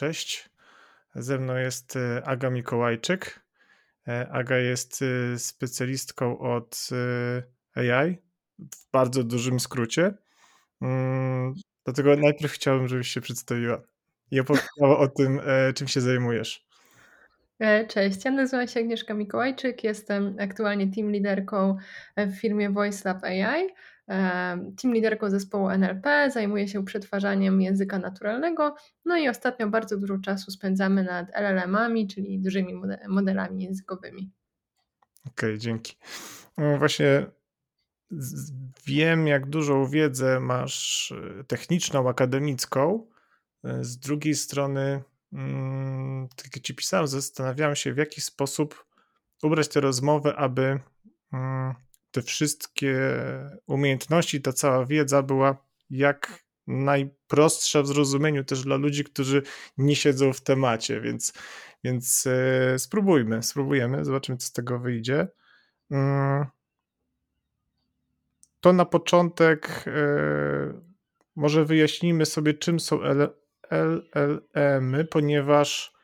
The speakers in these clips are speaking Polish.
Cześć. Ze mną jest e, Aga Mikołajczyk. E, Aga jest e, specjalistką od AI w bardzo dużym skrócie. Mm, dlatego najpierw chciałbym, żebyś się przedstawiła i opowiedziała o tym, czym się zajmujesz. Cześć, ja nazywam się Agnieszka Mikołajczyk, jestem aktualnie team liderką w firmie VoiceLab AI team liderką zespołu NLP, zajmuję się przetwarzaniem języka naturalnego, no i ostatnio bardzo dużo czasu spędzamy nad LLM-ami, czyli dużymi modelami językowymi. Okej, okay, dzięki. No właśnie wiem, jak dużą wiedzę masz e, techniczną, akademicką. E, z drugiej strony, mm, tak jak ci pisałem, zastanawiałem się, w jaki sposób ubrać tę rozmowę, aby mm, te wszystkie umiejętności, ta cała wiedza była jak najprostsza w zrozumieniu też dla ludzi, którzy nie siedzą w temacie, więc, więc e, spróbujmy, spróbujemy, zobaczymy, co z tego wyjdzie. Mm. To na początek e, może wyjaśnijmy sobie, czym są LLM-y, ponieważ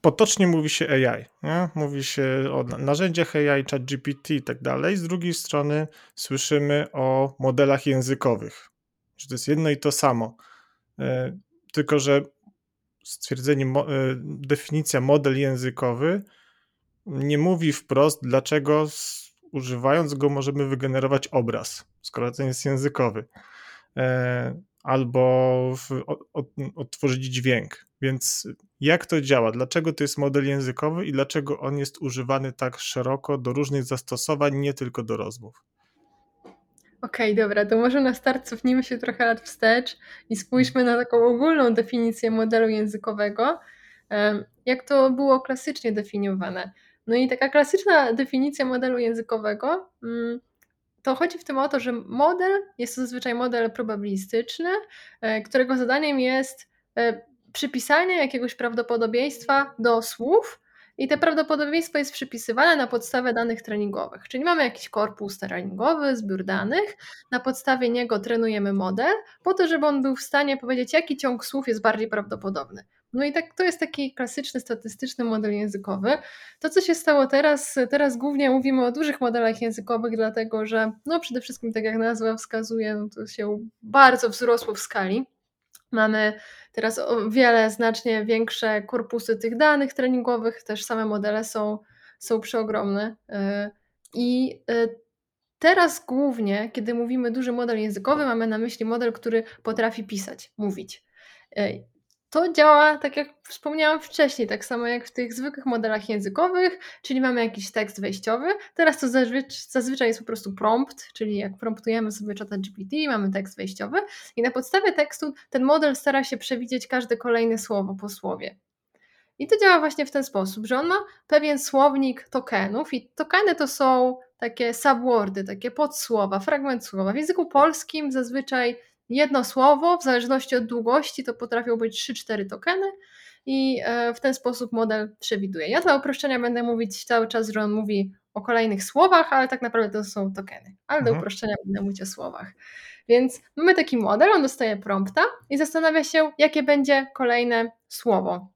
potocznie mówi się AI, nie? mówi się o narzędziach AI, ChatGPT i tak dalej. Z drugiej strony słyszymy o modelach językowych, że to jest jedno i to samo. E, tylko, że stwierdzenie, e, definicja model językowy nie mówi wprost, dlaczego używając go możemy wygenerować obraz, skoro ten jest językowy. Albo odtworzyć dźwięk. Więc jak to działa? Dlaczego to jest model językowy i dlaczego on jest używany tak szeroko do różnych zastosowań, nie tylko do rozmów? Okej, okay, dobra, to może na start cofnijmy się trochę lat wstecz i spójrzmy na taką ogólną definicję modelu językowego, jak to było klasycznie definiowane. No i taka klasyczna definicja modelu językowego mm, to chodzi w tym o to, że model jest to zazwyczaj model probabilistyczny, e, którego zadaniem jest e, przypisanie jakiegoś prawdopodobieństwa do słów, i te prawdopodobieństwo jest przypisywane na podstawie danych treningowych. Czyli mamy jakiś korpus treningowy, zbiór danych, na podstawie niego trenujemy model, po to, żeby on był w stanie powiedzieć, jaki ciąg słów jest bardziej prawdopodobny. No i tak to jest taki klasyczny statystyczny model językowy. To, co się stało teraz, teraz głównie mówimy o dużych modelach językowych, dlatego że no przede wszystkim, tak jak nazwa wskazuje, no to się bardzo wzrosło w skali. Mamy teraz o wiele znacznie większe korpusy tych danych treningowych, też same modele są, są przeogromne. Y, I y, teraz głównie, kiedy mówimy duży model językowy, mamy na myśli model, który potrafi pisać, mówić. To działa tak jak wspomniałam wcześniej, tak samo jak w tych zwykłych modelach językowych, czyli mamy jakiś tekst wejściowy. Teraz to zazwyczaj jest po prostu prompt, czyli jak promptujemy sobie czata GPT, mamy tekst wejściowy i na podstawie tekstu ten model stara się przewidzieć każde kolejne słowo po słowie. I to działa właśnie w ten sposób, że on ma pewien słownik tokenów i tokeny to są takie subwordy, takie podsłowa, fragment słowa. W języku polskim zazwyczaj jedno słowo, w zależności od długości, to potrafią być 3-4 tokeny i e, w ten sposób model przewiduje. Ja dla uproszczenia będę mówić cały czas, że on mówi o kolejnych słowach, ale tak naprawdę to są tokeny. Ale mhm. do uproszczenia będę mówić o słowach. Więc mamy taki model, on dostaje prompta i zastanawia się, jakie będzie kolejne słowo.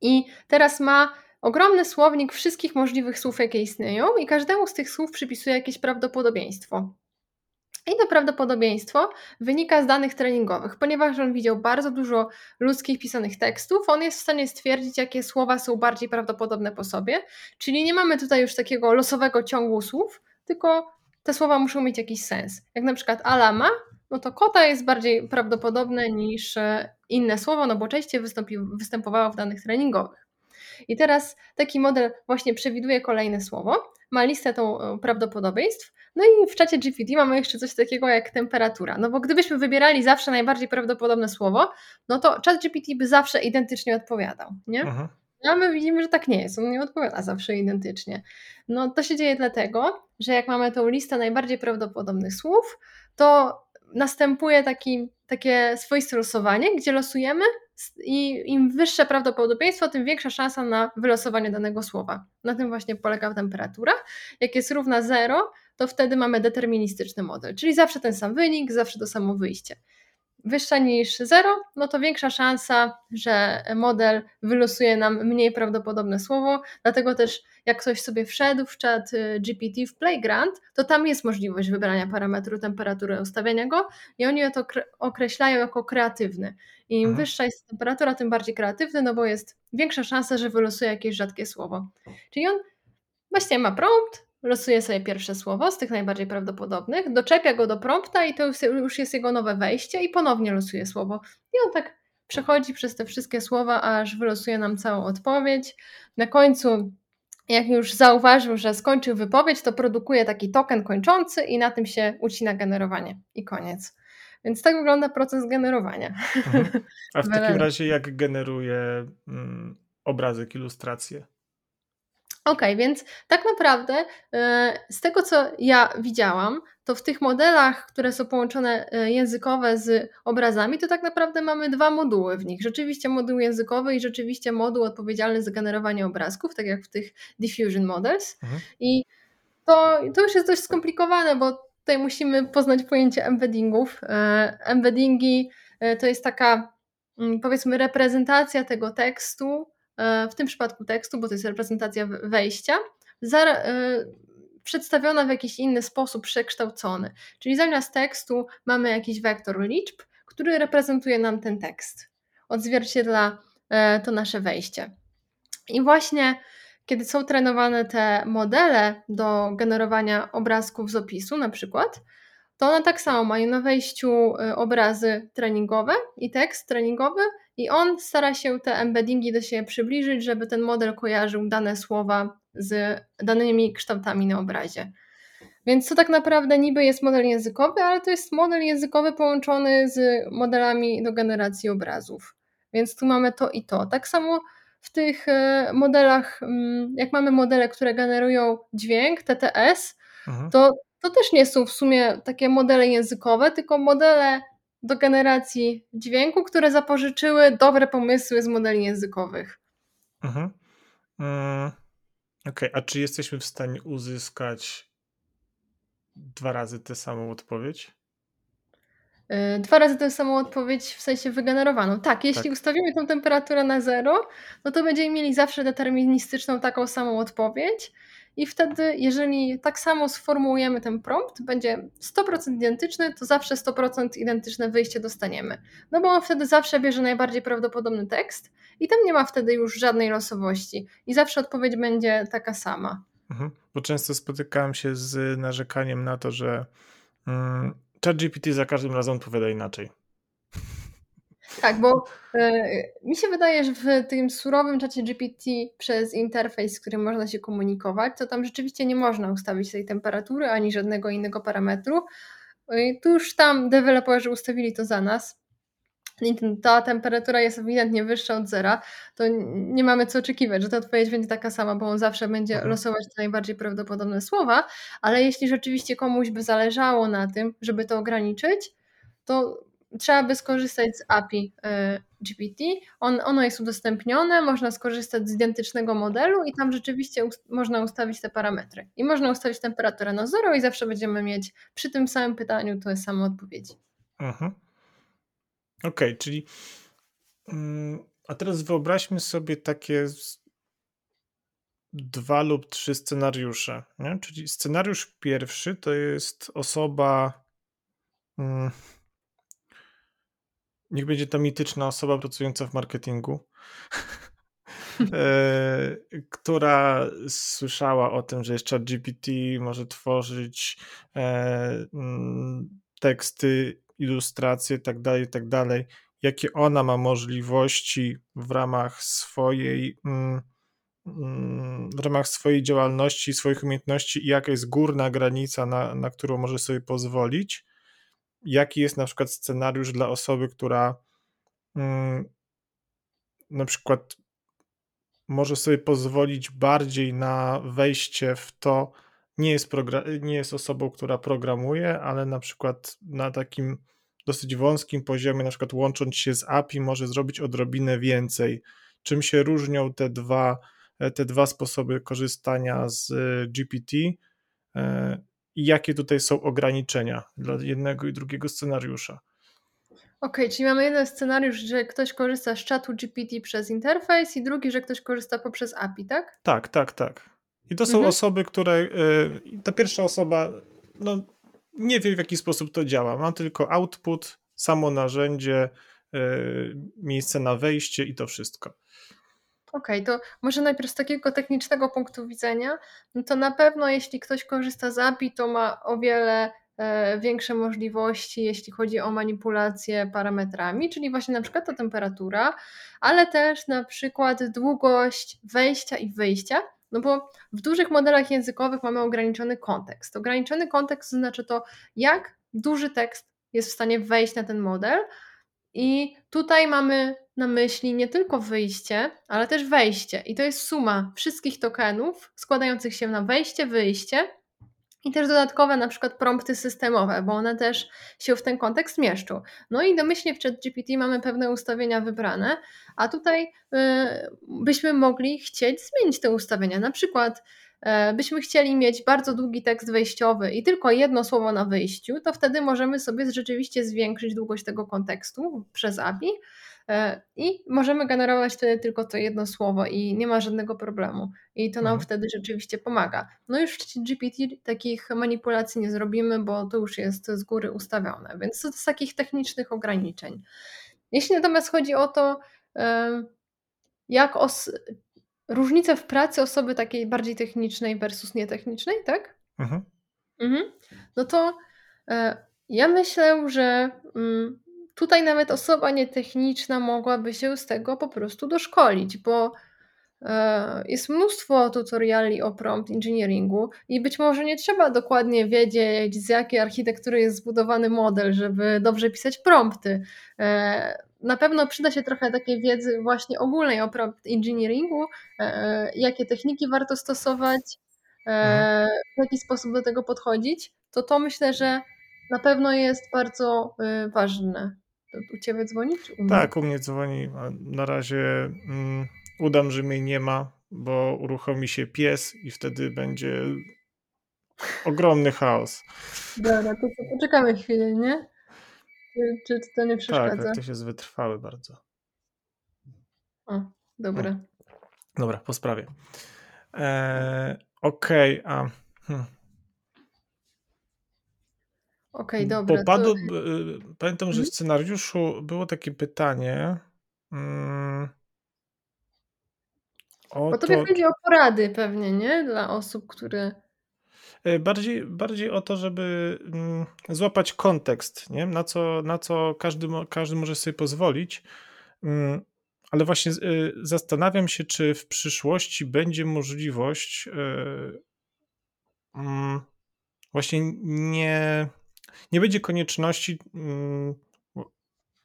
I teraz ma ogromny słownik wszystkich możliwych słów, jakie istnieją, i każdemu z tych słów przypisuje jakieś prawdopodobieństwo. I to prawdopodobieństwo wynika z danych treningowych. Ponieważ on widział bardzo dużo ludzkich pisanych tekstów, on jest w stanie stwierdzić, jakie słowa są bardziej prawdopodobne po sobie. Czyli nie mamy tutaj już takiego losowego ciągu słów, tylko te słowa muszą mieć jakiś sens. Jak na przykład alama, no to kota jest bardziej prawdopodobne niż e, inne słowo, no bo częściej występowało w danych treningowych. I teraz taki model właśnie przewiduje kolejne słowo, ma listę tą e, prawdopodobieństw, no i w czacie GPT mamy jeszcze coś takiego jak temperatura. No bo gdybyśmy wybierali zawsze najbardziej prawdopodobne słowo, no to chat GPT by zawsze identycznie odpowiadał, nie? Aha. A my widzimy, że tak nie jest, on nie odpowiada zawsze identycznie. No to się dzieje dlatego, że jak mamy tą listę najbardziej prawdopodobnych słów, to następuje taki, takie swoiste losowanie, gdzie losujemy i im wyższe prawdopodobieństwo, tym większa szansa na wylosowanie danego słowa. Na tym właśnie polega temperatura. Jak jest równa 0, to wtedy mamy deterministyczny model, czyli zawsze ten sam wynik, zawsze to samo wyjście. Wyższa niż 0, no to większa szansa, że model wylosuje nam mniej prawdopodobne słowo. Dlatego też, jak ktoś sobie wszedł w czat y, GPT w Playground, to tam jest możliwość wybrania parametru temperatury, ustawiania go i oni to określają jako kreatywny. Im mhm. wyższa jest temperatura, tym bardziej kreatywny, no bo jest większa szansa, że wylosuje jakieś rzadkie słowo. Czyli on właśnie ma prompt, losuje sobie pierwsze słowo z tych najbardziej prawdopodobnych, doczepia go do prompta i to już jest jego nowe wejście i ponownie losuje słowo. I on tak przechodzi przez te wszystkie słowa, aż wylosuje nam całą odpowiedź. Na końcu, jak już zauważył, że skończył wypowiedź, to produkuje taki token kończący i na tym się ucina generowanie. I koniec. Więc tak wygląda proces generowania. Mhm. A w takim razie jak generuje mm, obrazek, ilustrację? Okej, okay, więc tak naprawdę e, z tego, co ja widziałam, to w tych modelach, które są połączone e, językowe z obrazami, to tak naprawdę mamy dwa moduły w nich. Rzeczywiście moduł językowy i rzeczywiście moduł odpowiedzialny za generowanie obrazków, tak jak w tych diffusion models. Mhm. I to, to już jest dość skomplikowane, bo tutaj musimy poznać pojęcie embeddingów. E, embeddingi to jest taka, mm, powiedzmy, reprezentacja tego tekstu w tym przypadku tekstu, bo to jest reprezentacja wejścia, e, przedstawiona w jakiś inny sposób, przekształcony. Czyli zamiast tekstu mamy jakiś wektor liczb, który reprezentuje nam ten tekst, odzwierciedla e, to nasze wejście. I właśnie kiedy są trenowane te modele do generowania obrazków z opisu, na przykład, to one tak samo mają na wejściu obrazy treningowe i tekst treningowy, i on stara się te embeddingi do siebie przybliżyć, żeby ten model kojarzył dane słowa z danymi kształtami na obrazie. Więc to tak naprawdę niby jest model językowy, ale to jest model językowy połączony z modelami do generacji obrazów. Więc tu mamy to i to. Tak samo w tych e, modelach, mm, jak mamy modele, które generują dźwięk, TTS, mhm. to, to też nie są w sumie takie modele językowe, tylko modele do generacji dźwięku, które zapożyczyły dobre pomysły z modeli językowych. Mhm. Mm, Okej, okay. a czy jesteśmy w stanie uzyskać dwa razy tę samą odpowiedź? Y, dwa razy tę samą odpowiedź w sensie wygenerowaną. Tak, jeśli tak. ustawimy tę temperaturę na zero, no to będziemy mieli zawsze deterministyczną taką samą odpowiedź. I wtedy, jeżeli tak samo sformułujemy ten prompt, będzie 100% identyczny, to zawsze 100% identyczne wyjście dostaniemy. No bo on wtedy zawsze bierze najbardziej prawdopodobny tekst i tam nie ma wtedy już żadnej losowości. I zawsze odpowiedź będzie taka sama. Mhm. Bo często spotykałem się z narzekaniem na to, że mm, ChatGPT za każdym razem odpowiada inaczej. Tak, bo e, mi się wydaje, że w tym surowym czacie GPT przez interfejs, z którym można się komunikować, to tam rzeczywiście nie można ustawić tej temperatury ani żadnego innego parametru. E, tu już tam deweloperzy ustawili to za nas. I ta temperatura jest ewidentnie wyższa od zera, to nie mamy co oczekiwać, że ta odpowiedź będzie taka sama, bo on zawsze będzie mhm. losować te najbardziej prawdopodobne słowa, ale jeśli rzeczywiście komuś by zależało na tym, żeby to ograniczyć, to trzeba by skorzystać z API e, GPT. On, ono jest udostępnione, można skorzystać z identycznego modelu i tam rzeczywiście można ustawić te parametry. I można ustawić temperaturę na zero i zawsze będziemy mieć przy tym samym pytaniu te same odpowiedzi. Mhm. Okej, okay, czyli mm, a teraz wyobraźmy sobie takie dwa lub trzy scenariusze. Nie? Czyli scenariusz pierwszy to jest osoba mm, niech będzie to mityczna osoba pracująca w marketingu, e, która słyszała o tym, że jeszcze GPT może tworzyć e, teksty, ilustracje tak dalej, tak dalej. Jakie ona ma możliwości w ramach swojej w ramach swojej działalności, swoich umiejętności i jaka jest górna granica, na, na którą może sobie pozwolić jaki jest na przykład scenariusz dla osoby, która mm, na przykład może sobie pozwolić bardziej na wejście w to, nie jest, nie jest osobą, która programuje, ale na przykład na takim dosyć wąskim poziomie, na przykład łącząc się z API, może zrobić odrobinę więcej. Czym się różnią te dwa, te dwa sposoby korzystania z e, GPT? I jakie tutaj są ograniczenia dla jednego i drugiego scenariusza? Okej, czyli mamy jeden scenariusz, że ktoś korzysta z czatu GPT przez interfejs i drugi, że ktoś korzysta poprzez API, tak? Tak, tak, tak. I to są Mhm. osoby, które. y, ta pierwsza osoba no, nie wie, w jaki sposób to działa. Ma tylko output, samo narzędzie, y, miejsce na wejście i to wszystko. Okej, to może najpierw z takiego technicznego punktu widzenia, no to na pewno jeśli ktoś korzysta z API, to ma o wiele e, większe możliwości, jeśli chodzi o manipulację parametrami, czyli właśnie na przykład ta temperatura, ale też na przykład długość wejścia i wyjścia, no bo w dużych modelach językowych mamy ograniczony kontekst. Ograniczony kontekst znaczy to, jak duży tekst jest w stanie wejść na ten model, i tutaj mamy na myśli nie tylko wyjście, ale też wejście. I to jest suma wszystkich tokenów składających się na wejście, wyjście i też dodatkowe na przykład prompty systemowe, bo one też się w ten kontekst mieszczą. No i domyślnie w ChatGPT mamy pewne ustawienia wybrane, a tutaj y, byśmy mogli chcieć zmienić te ustawienia. Na przykład e, byśmy chcieli mieć bardzo długi tekst wejściowy i tylko jedno słowo na wyjściu, to wtedy możemy sobie rzeczywiście zwiększyć długość tego kontekstu przez API i możemy generować wtedy tylko to jedno słowo i nie ma żadnego problemu. I to nam Mhm. wtedy rzeczywiście pomaga. No już w GPT takich manipulacji nie zrobimy, bo to już jest z góry ustawione, więc to z takich technicznych ograniczeń. Jeśli natomiast chodzi o to, em, jak os- różnice w pracy osoby takiej bardziej technicznej versus nietechnicznej, tak? Mhm. Mhm. No to e, ja myślę, że mm, tutaj nawet osoba nietechniczna mogłaby się z tego po prostu doszkolić, bo e, jest mnóstwo tutoriali o prompt engineeringu i być może nie trzeba dokładnie wiedzieć, z jakiej architektury jest zbudowany model, żeby dobrze pisać prompty. E, na pewno przyda się trochę takiej wiedzy właśnie ogólnej o prompt engineeringu, e, jakie techniki warto stosować, w jaki sposób do tego podchodzić, to to myślę, że na pewno jest bardzo ważne. To U Ciebie dzwoni czy u mnie? Tak, u mnie dzwoni. Na razie mm, udam, że mnie nie ma, bo uruchomi się pies i wtedy będzie ogromny chaos. Dobra, to co, poczekamy chwilę, nie? Czy, czy to nie Tak, przeszkadza? tak, to jest wytrwały bardzo. O, dobra. Dobra, po sprawie. E, Okej, a. Hmm. Okej, dobra. Bo padło, To, b- y, pamiętam, że w Mhm. scenariuszu było takie pytanie. Mm, o bo Tobie to, chodzi o porady pewnie, nie? Dla osób, które... e, bardziej, bardziej o to, żeby mm, złapać kontekst, nie? Na, co, na co każdy, mo- każdy może sobie pozwolić. Mm, Ale właśnie y, zastanawiam się, czy w przyszłości będzie możliwość y, mm, właśnie nie, nie będzie konieczności mm,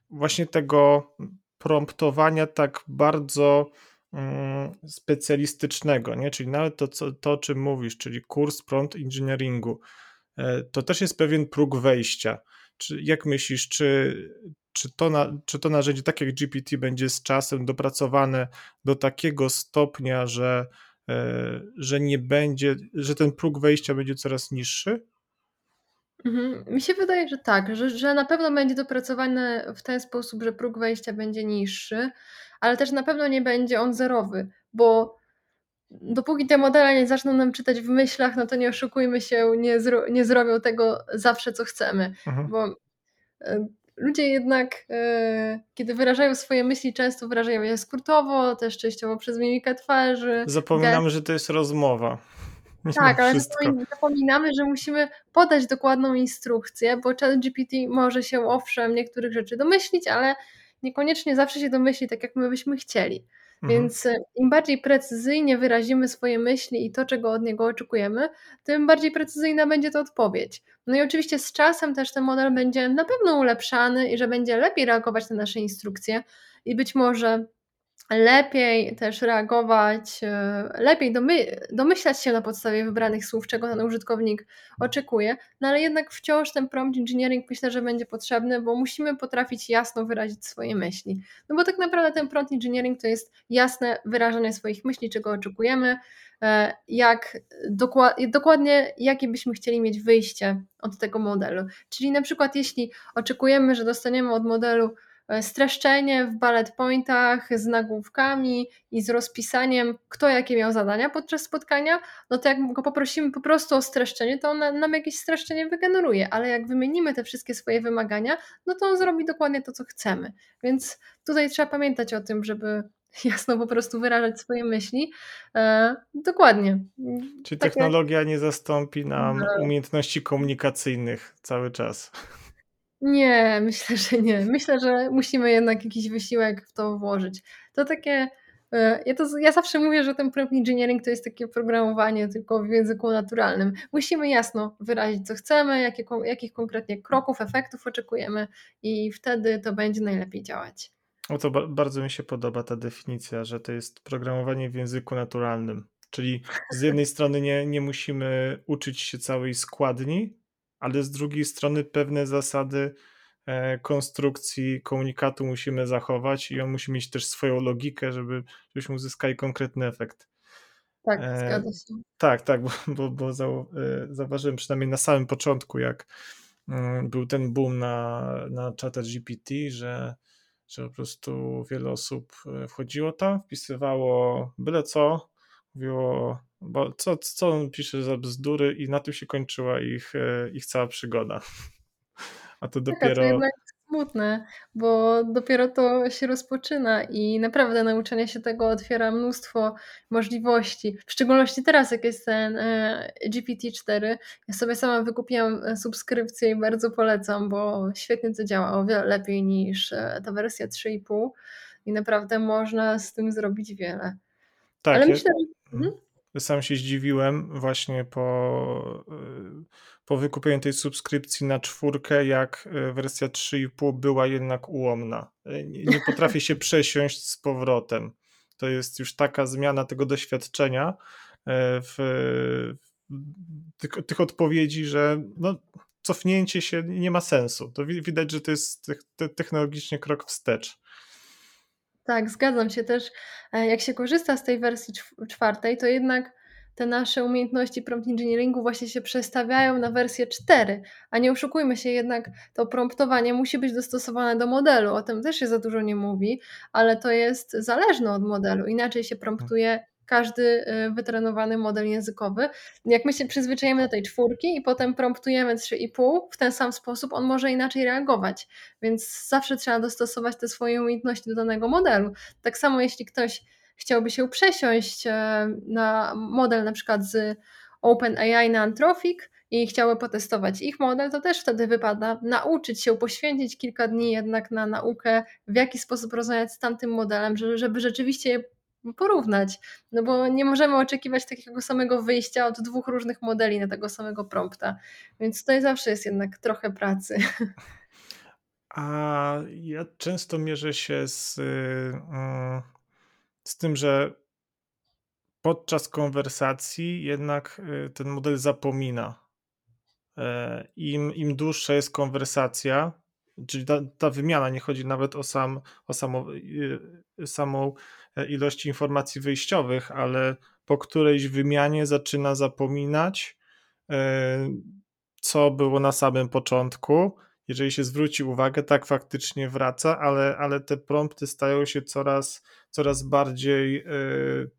właśnie tego promptowania tak bardzo mm, specjalistycznego, nie? Czyli nawet to, co, to, o czym mówisz, czyli kurs prompt engineeringu, e, to też jest pewien próg wejścia. Czy, jak myślisz, czy, czy, to na, czy to narzędzie, tak jak GPT, będzie z czasem dopracowane do takiego stopnia, że, e, że nie będzie, że ten próg wejścia będzie coraz niższy? Mhm. Mi się wydaje, że tak, że, że na pewno będzie dopracowane w ten sposób, że próg wejścia będzie niższy, ale też na pewno nie będzie on zerowy, bo dopóki te modele nie zaczną nam czytać w myślach, no to nie oszukujmy się, nie, zro, nie zrobią tego zawsze, co chcemy, Mhm. bo e, ludzie jednak, e, kiedy wyrażają swoje myśli, często wyrażają je skrótowo, też częściowo przez mimikę twarzy, Zapominamy, że to jest rozmowa. Tak, ale zapominamy, że musimy podać dokładną instrukcję, bo ChatGPT może się owszem niektórych rzeczy domyślić, ale niekoniecznie zawsze się domyśli tak, jak my byśmy chcieli. Mhm. Więc e, im bardziej precyzyjnie wyrazimy swoje myśli i to, czego od niego oczekujemy, tym bardziej precyzyjna będzie to odpowiedź. No i oczywiście z czasem też ten model będzie na pewno ulepszany i że będzie lepiej reagować na nasze instrukcje i być może lepiej też reagować, e, lepiej domy domyślać się na podstawie wybranych słów, czego ten użytkownik oczekuje, no ale jednak wciąż ten prompt engineering myślę, że będzie potrzebny, bo musimy potrafić jasno wyrazić swoje myśli. No bo tak naprawdę ten prompt engineering to jest jasne wyrażanie swoich myśli, czego oczekujemy, e, jak dokładnie jakie byśmy chcieli mieć wyjście od tego modelu. Czyli na przykład jeśli oczekujemy, że dostaniemy od modelu streszczenie w bullet pointach z nagłówkami i z rozpisaniem, kto jakie miał zadania podczas spotkania, no to jak go poprosimy po prostu o streszczenie, to on nam jakieś streszczenie wygeneruje, ale jak wymienimy te wszystkie swoje wymagania, no to on zrobi dokładnie to, co chcemy. Więc tutaj trzeba pamiętać o tym, żeby jasno po prostu wyrażać swoje myśli. E, dokładnie. Czyli Takie... technologia nie zastąpi nam no. umiejętności komunikacyjnych cały czas. Nie, myślę, że nie. Myślę, że musimy jednak jakiś wysiłek w to włożyć. To takie. E, ja, to, ja zawsze mówię, że ten prompt engineering to jest takie programowanie tylko w języku naturalnym. Musimy jasno wyrazić, co chcemy, jakie, jakich konkretnie kroków, efektów oczekujemy, i wtedy to będzie najlepiej działać. O to ba bardzo mi się podoba ta definicja, że to jest programowanie w języku naturalnym. Czyli z jednej strony nie, nie musimy uczyć się całej składni, ale z drugiej strony pewne zasady e, konstrukcji komunikatu musimy zachować i on musi mieć też swoją logikę, żeby, żebyśmy uzyskali konkretny efekt. Tak, e, zgadza się. Tak, tak, bo, bo, bo e, zauważyłem przynajmniej na samym początku, jak mm, był ten boom na, na czata GPT, że, że po prostu wiele osób wchodziło tam, wpisywało byle co, mówiło bo co, co on pisze za bzdury i na tym się kończyła ich, e, ich cała przygoda. A to dopiero... Tak, to jednak smutne, bo dopiero to się rozpoczyna i naprawdę nauczenie się tego otwiera mnóstwo możliwości. W szczególności teraz, jak jest ten e, GPT-4, ja sobie sama wykupiłam e, subskrypcję i bardzo polecam, bo świetnie to działa, o wiele lepiej niż ta wersja 3,5 i naprawdę można z tym zrobić wiele. Tak, Ale myślę, że... Sam się zdziwiłem właśnie po, y, po wykupieniu tej subskrypcji na czwórkę, jak y, wersja 3,5 była jednak ułomna. Y, nie potrafię się przesiąść z powrotem. To jest już taka zmiana tego doświadczenia w, tych, tych odpowiedzi, że no, cofnięcie się nie ma sensu. To widać, że to jest technologicznie krok wstecz. Tak, zgadzam się też. E, jak się korzysta z tej wersji czwartej, to jednak te nasze umiejętności prompt engineeringu właśnie się przestawiają na wersję 4, a nie oszukujmy się, jednak to promptowanie musi być dostosowane do modelu. O tym też się za dużo nie mówi, ale to jest zależne od modelu. Inaczej się promptuje każdy y, wytrenowany model językowy. Jak my się przyzwyczajemy do tej czwórki i potem promptujemy 3,5 w ten sam sposób, on może inaczej reagować. Więc zawsze trzeba dostosować te swoje umiejętności do danego modelu. Tak samo jeśli ktoś chciałby się przesiąść e, na model na przykład z OpenAI na Anthropic i chciałby potestować ich model, to też wtedy wypada nauczyć się, poświęcić kilka dni jednak na naukę, w jaki sposób rozmawiać z tamtym modelem, żeby rzeczywiście je porównać. No bo nie możemy oczekiwać takiego samego wyjścia od dwóch różnych modeli na tego samego prompta. Więc tutaj zawsze jest jednak trochę pracy. A ja często mierzę się z, mm, z tym, że podczas konwersacji jednak y, ten model zapomina. E, Im, im dłuższa jest konwersacja, czyli ta, ta wymiana, nie chodzi nawet o, sam, o samą, y, samą e, ilość informacji wyjściowych, ale po którejś wymianie zaczyna zapominać, e, co było na samym początku. Jeżeli się zwróci uwagę, tak faktycznie wraca, ale, ale te prompty stają się coraz, coraz bardziej yy,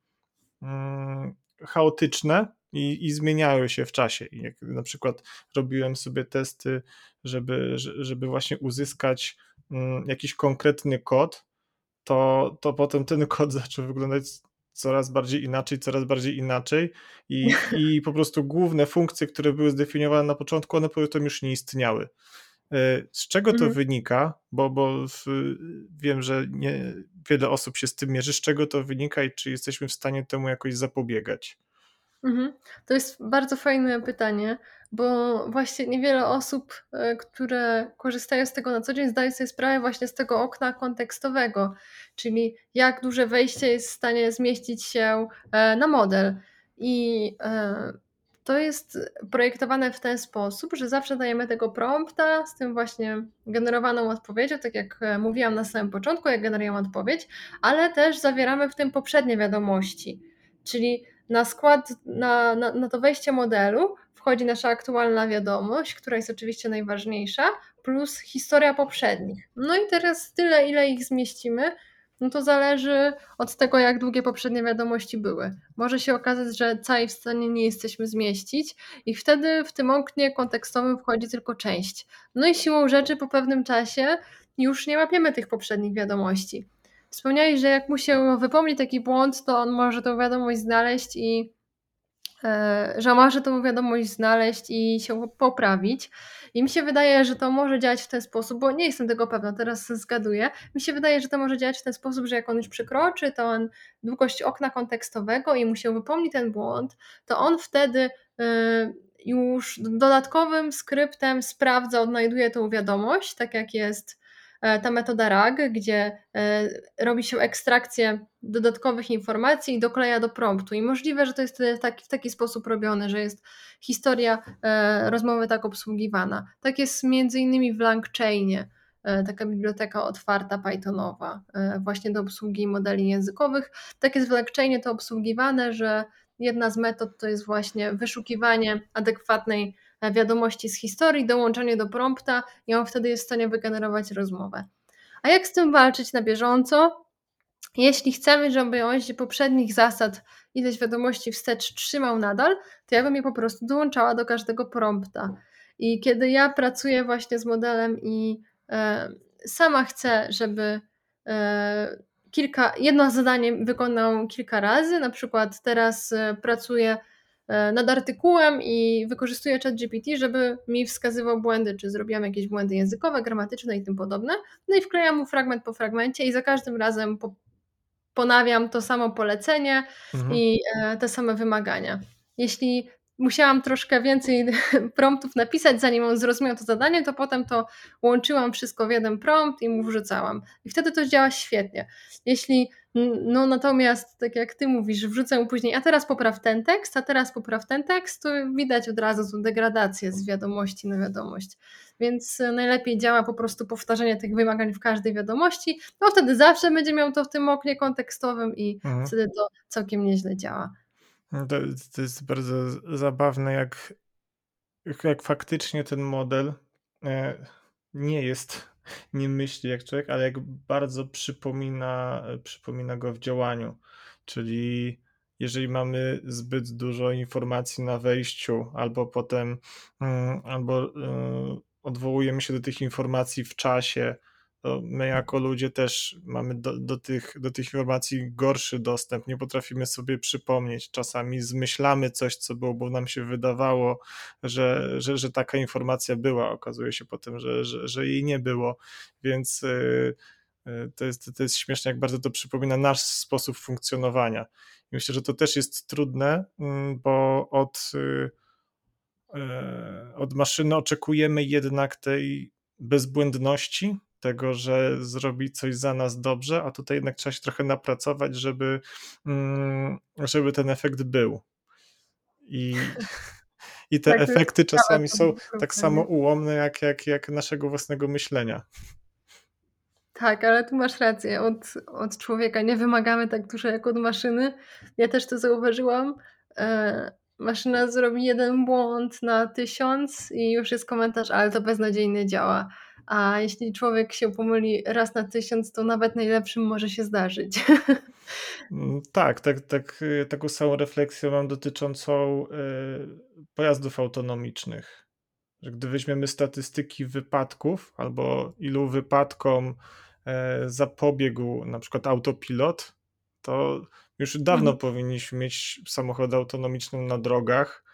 yy, chaotyczne i, i zmieniają się w czasie. I jak na przykład robiłem sobie testy, żeby, żeby właśnie uzyskać mm, jakiś konkretny kod, to, to potem ten kod zaczął wyglądać coraz bardziej inaczej, coraz bardziej inaczej i, i po prostu główne funkcje, które były zdefiniowane na początku, one potem już nie istniały. E, z czego to mhm. wynika? Bo, bo wiem, że nie, wiele osób się z tym mierzy. Z czego to wynika i czy jesteśmy w stanie temu jakoś zapobiegać? Mhm. To jest bardzo fajne pytanie, bo właśnie niewiele osób, e, które korzystają z tego na co dzień, zdaje sobie sprawę właśnie z tego okna kontekstowego, czyli jak duże wejście jest w stanie zmieścić się e, na model. I to jest projektowane w ten sposób, że zawsze dajemy tego prompta z tym właśnie generowaną odpowiedzią, tak jak mówiłam na samym początku, jak generujemy odpowiedź, ale też zawieramy w tym poprzednie wiadomości. Czyli na skład, na, na, na to wejście modelu wchodzi nasza aktualna wiadomość, która jest oczywiście najważniejsza, plus historia poprzednich. No i teraz tyle, ile ich zmieścimy, no to zależy od tego, jak długie poprzednie wiadomości były. Może się okazać, że całej w stanie nie jesteśmy zmieścić i wtedy w tym oknie kontekstowym wchodzi tylko część. No i siłą rzeczy po pewnym czasie już nie łapiemy tych poprzednich wiadomości. Wspomniałeś, że jak mu się wypomni taki błąd, to on może tą wiadomość znaleźć i e, że może tą wiadomość znaleźć i się poprawić. I mi się wydaje, że to może działać w ten sposób, bo nie jestem tego pewna, teraz zgaduję. Mi się wydaje, że to może działać w ten sposób, że jak on już przekroczy tą długość okna kontekstowego i mu się wypomni ten błąd, to on wtedy e, już dodatkowym skryptem sprawdza, odnajduje tą wiadomość, tak jak jest ta metoda RAG, gdzie e, robi się ekstrakcję dodatkowych informacji i dokleja do promptu. I możliwe, że to jest taki, w taki sposób robione, że jest historia e, rozmowy tak obsługiwana. Tak jest między innymi w LangChainie, taka biblioteka otwarta Pythonowa, właśnie do obsługi modeli językowych. Tak jest w LangChainie to obsługiwane, że jedna z metod to jest właśnie wyszukiwanie adekwatnej wiadomości z historii, dołączenie do prompta i on wtedy jest w stanie wygenerować rozmowę. A jak z tym walczyć na bieżąco? Jeśli chcemy, żeby on się poprzednich zasad ileś wiadomości wstecz trzymał nadal, to ja bym je po prostu dołączała do każdego prompta. I kiedy ja pracuję właśnie z modelem i e, sama chcę, żeby e, kilka, jedno zadanie wykonał kilka razy, na przykład teraz e, pracuję E, nad artykułem i wykorzystuję ChatGPT, żeby mi wskazywał błędy, czy zrobiłam jakieś błędy językowe, gramatyczne i tym podobne. No i wklejam mu fragment po fragmencie i za każdym razem po, ponawiam to samo polecenie mhm. i e, te same wymagania. Jeśli musiałam troszkę więcej promptów napisać, zanim on zrozumiał to zadanie, to potem to łączyłam wszystko w jeden prompt i mu wrzucałam. I wtedy to działa świetnie. Jeśli no natomiast, tak jak ty mówisz, wrzucę później, a teraz popraw ten tekst, a teraz popraw ten tekst, to widać od razu tą degradację z wiadomości na wiadomość. Więc e, najlepiej działa po prostu powtarzanie tych wymagań w każdej wiadomości, no wtedy zawsze będzie miał to w tym oknie kontekstowym i mhm. wtedy to całkiem nieźle działa. No to, to jest bardzo zabawne, jak, jak faktycznie ten model e, nie jest nie myśli jak człowiek, ale jak bardzo przypomina, przypomina go w działaniu. Czyli jeżeli mamy zbyt dużo informacji na wejściu, albo potem, mm, albo y, odwołujemy się do tych informacji w czasie, to my jako ludzie też mamy do, do, tych, do tych informacji gorszy dostęp, nie potrafimy sobie przypomnieć. Czasami zmyślamy coś, co było, bo nam się wydawało, że, że, że taka informacja była. Okazuje się potem, że, że, że jej nie było, więc yy, to jest, to jest śmieszne, jak bardzo to przypomina nasz sposób funkcjonowania. I myślę, że to też jest trudne, mm, bo od, yy, od maszyny oczekujemy jednak tej bezbłędności, tego, że zrobi coś za nas dobrze, a tutaj jednak trzeba się trochę napracować, żeby, mm, żeby ten efekt był. I, i te tak, efekty czasami są tak samo ułomne, jak, jak, jak naszego własnego myślenia. Tak, ale tu masz rację. Od, od człowieka nie wymagamy tak dużo jak od maszyny. Ja też to zauważyłam. E, maszyna zrobi jeden błąd na tysiąc i już jest komentarz, ale to beznadziejnie działa. A jeśli człowiek się pomyli raz na tysiąc, to nawet najlepszym może się zdarzyć. Mm, tak, tak, tak, y, taką samą refleksję mam dotyczącą y, pojazdów autonomicznych. Że gdy weźmiemy statystyki wypadków albo ilu wypadkom e, zapobiegł na przykład autopilot, to już dawno mhm. powinniśmy mieć samochody autonomiczne na drogach,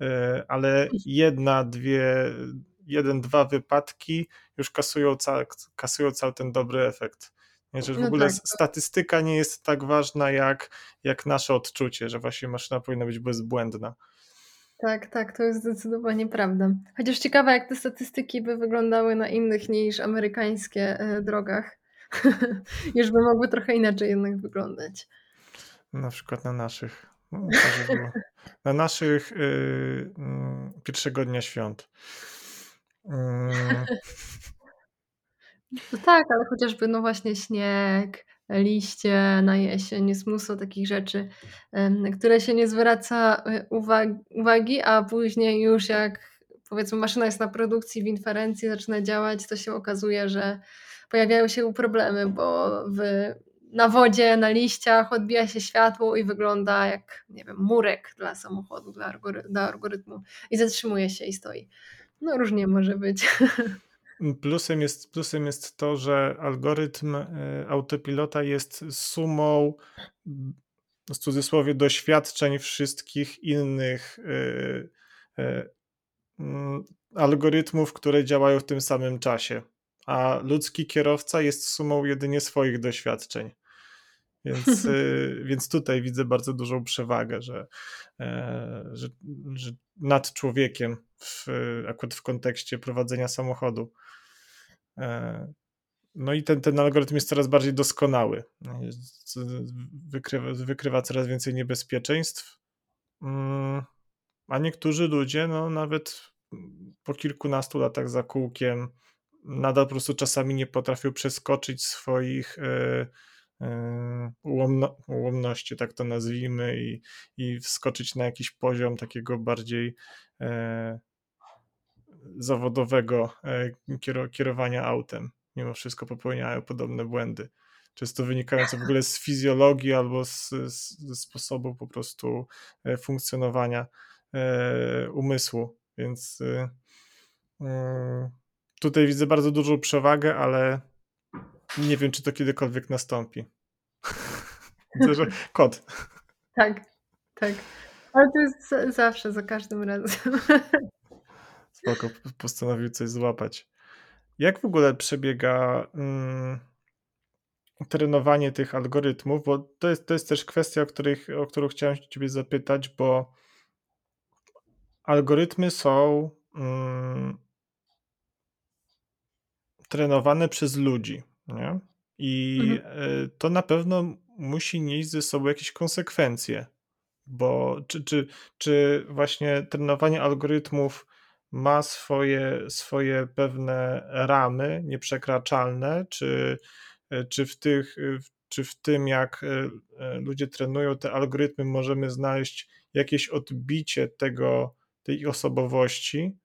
e, ale jedna, dwie, jeden, dwa wypadki już kasują, ca, kasują cały ten dobry efekt. Nie, że w No ogóle tak, statystyka nie jest tak ważna jak jak nasze odczucie, że właśnie maszyna powinna być bezbłędna. Tak, tak, to jest zdecydowanie prawda. Chociaż ciekawe, jak te statystyki by wyglądały na innych niż amerykańskie, e, drogach. Już by mogły trochę inaczej jednak wyglądać. Na przykład na naszych. No. Na naszych, yy, mm, pierwszego dnia świąt. Yy. No tak, ale chociażby, no właśnie śnieg, liście na jesień, jest mnóstwo takich rzeczy, które się nie zwraca, uwag uwagi, a później już jak, powiedzmy, maszyna jest na produkcji, w inferencji zaczyna działać, to się okazuje, że pojawiają się problemy, bo w na wodzie, na liściach odbija się światło i wygląda jak, nie wiem, murek dla samochodu, dla algory dla algorytmu i zatrzymuje się i stoi. No różnie może być. Plusem jest plusem jest to, że algorytm, y, autopilota jest sumą, w cudzysłowie, doświadczeń wszystkich innych, y, y, mm, algorytmów, które działają w tym samym czasie, a ludzki kierowca jest sumą jedynie swoich doświadczeń. Więc, więc tutaj widzę bardzo dużą przewagę, że, e, że, że nad człowiekiem w, akurat w kontekście prowadzenia samochodu. E, no i ten, ten algorytm jest coraz bardziej doskonały. Wykrywa, wykrywa coraz więcej niebezpieczeństw. Mm, a niektórzy ludzie, no nawet po kilkunastu latach za kółkiem, nadal po prostu czasami nie potrafią przeskoczyć swoich e, ułomno, ułomności, tak to nazwijmy, i, i wskoczyć na jakiś poziom takiego bardziej zawodowego kierowania autem. Mimo wszystko popełniają podobne błędy. Często wynikające w ogóle z fizjologii albo z, z, ze sposobu po prostu e, funkcjonowania e, umysłu. Więc e, tutaj widzę bardzo dużą przewagę, ale nie wiem, czy to kiedykolwiek nastąpi. Widzę, że kot. Tak, tak. Ale to jest zawsze, za każdym razem. Spoko, postanowił coś złapać. Jak w ogóle przebiega mm, trenowanie tych algorytmów? Bo to jest, to jest też kwestia, o, których, o którą chciałem ciebie zapytać, bo algorytmy są mm, trenowane przez ludzi, nie? I mhm. to na pewno musi nieść ze sobą jakieś konsekwencje, bo czy, czy, czy właśnie trenowanie algorytmów ma swoje, swoje pewne ramy nieprzekraczalne, czy, czy, w tych, czy w tym, jak e, e, ludzie trenują te algorytmy, możemy znaleźć jakieś odbicie tego, tej osobowości?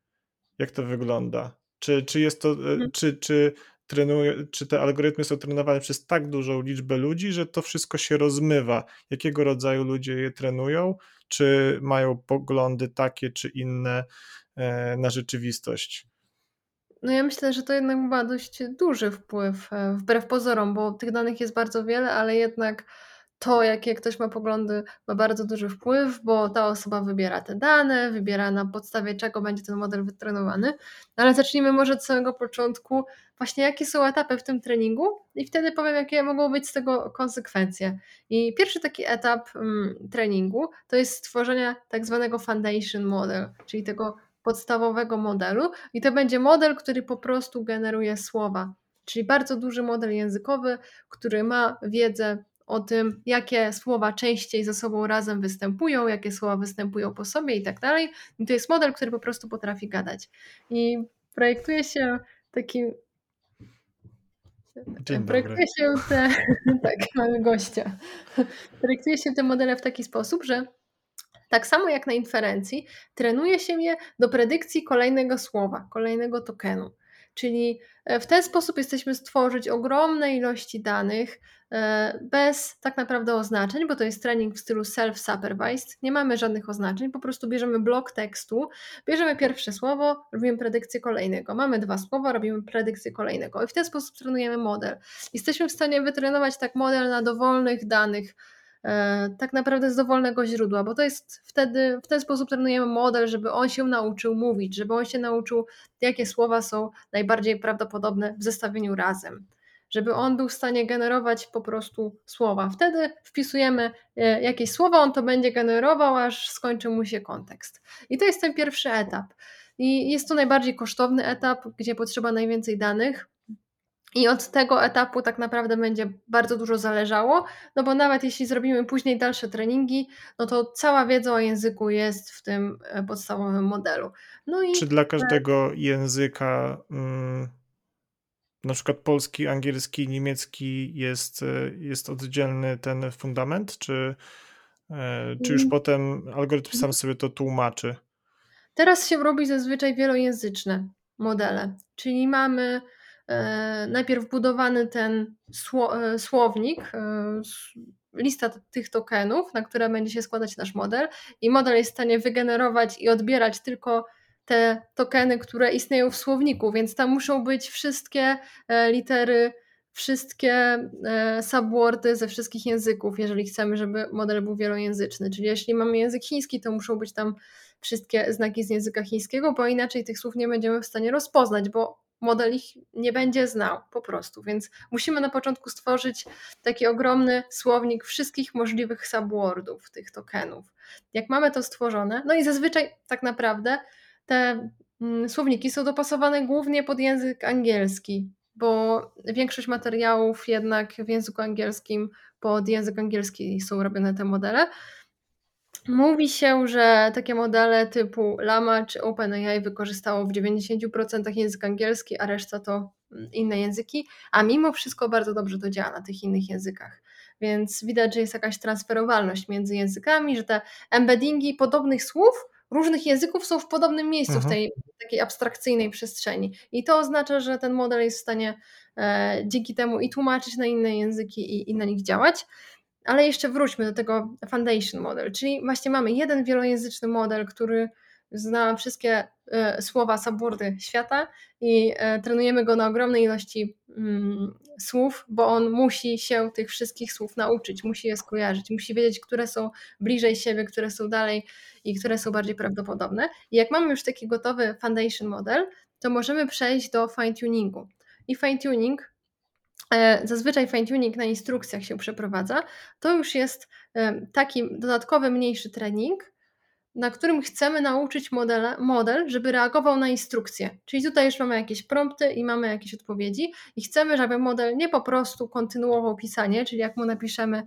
Jak to wygląda? Czy, czy jest to, e, mhm. czy, czy, trenuje, czy te algorytmy są trenowane przez tak dużą liczbę ludzi, że to wszystko się rozmywa? Jakiego rodzaju ludzie je trenują? Czy mają poglądy takie czy inne? E, na rzeczywistość. No ja myślę, że to jednak ma dość duży wpływ, e, wbrew pozorom, bo tych danych jest bardzo wiele, ale jednak to, jakie ktoś ma poglądy, ma bardzo duży wpływ, bo ta osoba wybiera te dane, wybiera na podstawie czego będzie ten model wytrenowany. Ale zacznijmy może od samego początku, właśnie jakie są etapy w tym treningu, i wtedy powiem, jakie mogą być z tego konsekwencje. I pierwszy taki etap mm, treningu to jest stworzenie tak zwanego foundation model, czyli tego podstawowego modelu i to będzie model, który po prostu generuje słowa. Czyli bardzo duży model językowy, który ma wiedzę o tym, jakie słowa częściej ze sobą razem występują, jakie słowa występują po sobie i tak dalej. I to jest model, który po prostu potrafi gadać. I projektuje się taki. Dzień projektuje się te. tak, mamy gościa. Projektuje się te modele w taki sposób, że tak samo jak na inferencji, trenuje się je do predykcji kolejnego słowa, kolejnego tokenu. Czyli e, w ten sposób jesteśmy stworzyć ogromne ilości danych e, bez tak naprawdę oznaczeń, bo to jest trening w stylu self-supervised. Nie mamy żadnych oznaczeń, po prostu bierzemy blok tekstu, bierzemy pierwsze słowo, robimy predykcję kolejnego. Mamy dwa słowa, robimy predykcję kolejnego. I w ten sposób trenujemy model. Jesteśmy w stanie wytrenować tak model na dowolnych danych tak naprawdę z dowolnego źródła, bo to jest wtedy, w ten sposób trenujemy model, żeby on się nauczył mówić, żeby on się nauczył, jakie słowa są najbardziej prawdopodobne w zestawieniu razem. żeby on był w stanie generować po prostu słowa. Wtedy wpisujemy e, jakieś słowa, on to będzie generował, aż skończy mu się kontekst. I to jest ten pierwszy etap. I jest to najbardziej kosztowny etap, gdzie potrzeba najwięcej danych. I od tego etapu tak naprawdę będzie bardzo dużo zależało, no bo nawet jeśli zrobimy później dalsze treningi, no to cała wiedza o języku jest w tym e, podstawowym modelu. No i Czy dla każdego języka, mm, na przykład polski, angielski, niemiecki, jest, e, jest oddzielny ten fundament, czy, e, czy już Mm. potem algorytm sam sobie to tłumaczy? Teraz się robi zazwyczaj wielojęzyczne modele, czyli mamy najpierw budowany ten e, słownik, e, lista tych tokenów, na które będzie się składać nasz model, i model jest w stanie wygenerować i odbierać tylko te tokeny, które istnieją w słowniku, więc tam muszą być wszystkie e, litery, wszystkie e, subwordy ze wszystkich języków, jeżeli chcemy, żeby model był wielojęzyczny. Czyli jeśli mamy język chiński, to muszą być tam wszystkie znaki z języka chińskiego, bo inaczej tych słów nie będziemy w stanie rozpoznać, bo model ich nie będzie znał po prostu. Więc musimy na początku stworzyć taki ogromny słownik wszystkich możliwych subwordów tych tokenów. Jak mamy to stworzone, no i zazwyczaj tak naprawdę te mm, słowniki są dopasowane głównie pod język angielski, bo większość materiałów jednak w języku angielskim pod język angielski są robione te modele. Mówi się, że takie modele typu Llama czy OpenAI wykorzystało w 90% język angielski, a reszta to mm, inne języki, a mimo wszystko bardzo dobrze to działa na tych innych językach. Więc widać, że jest jakaś transferowalność między językami, że te embeddingi podobnych słów różnych języków są w podobnym miejscu w Mhm. tej takiej abstrakcyjnej przestrzeni. I to oznacza, że ten model jest w stanie e, dzięki temu i tłumaczyć na inne języki i, i na nich działać. Ale jeszcze wróćmy do tego foundation model, czyli właśnie mamy jeden wielojęzyczny model, który zna wszystkie e, słowa, subwordy świata i e, trenujemy go na ogromnej ilości mm, słów, bo on musi się tych wszystkich słów nauczyć, musi je skojarzyć, musi wiedzieć, które są bliżej siebie, które są dalej i które są bardziej prawdopodobne. I jak mamy już taki gotowy foundation model, to możemy przejść do fine-tuningu. I fine-tuning E, zazwyczaj fine-tuning na instrukcjach się przeprowadza, to już jest e, taki dodatkowy, mniejszy trening, na którym chcemy nauczyć modele, model, żeby reagował na instrukcje. Czyli tutaj już mamy jakieś prompty i mamy jakieś odpowiedzi i chcemy, żeby model nie po prostu kontynuował pisanie, czyli jak mu napiszemy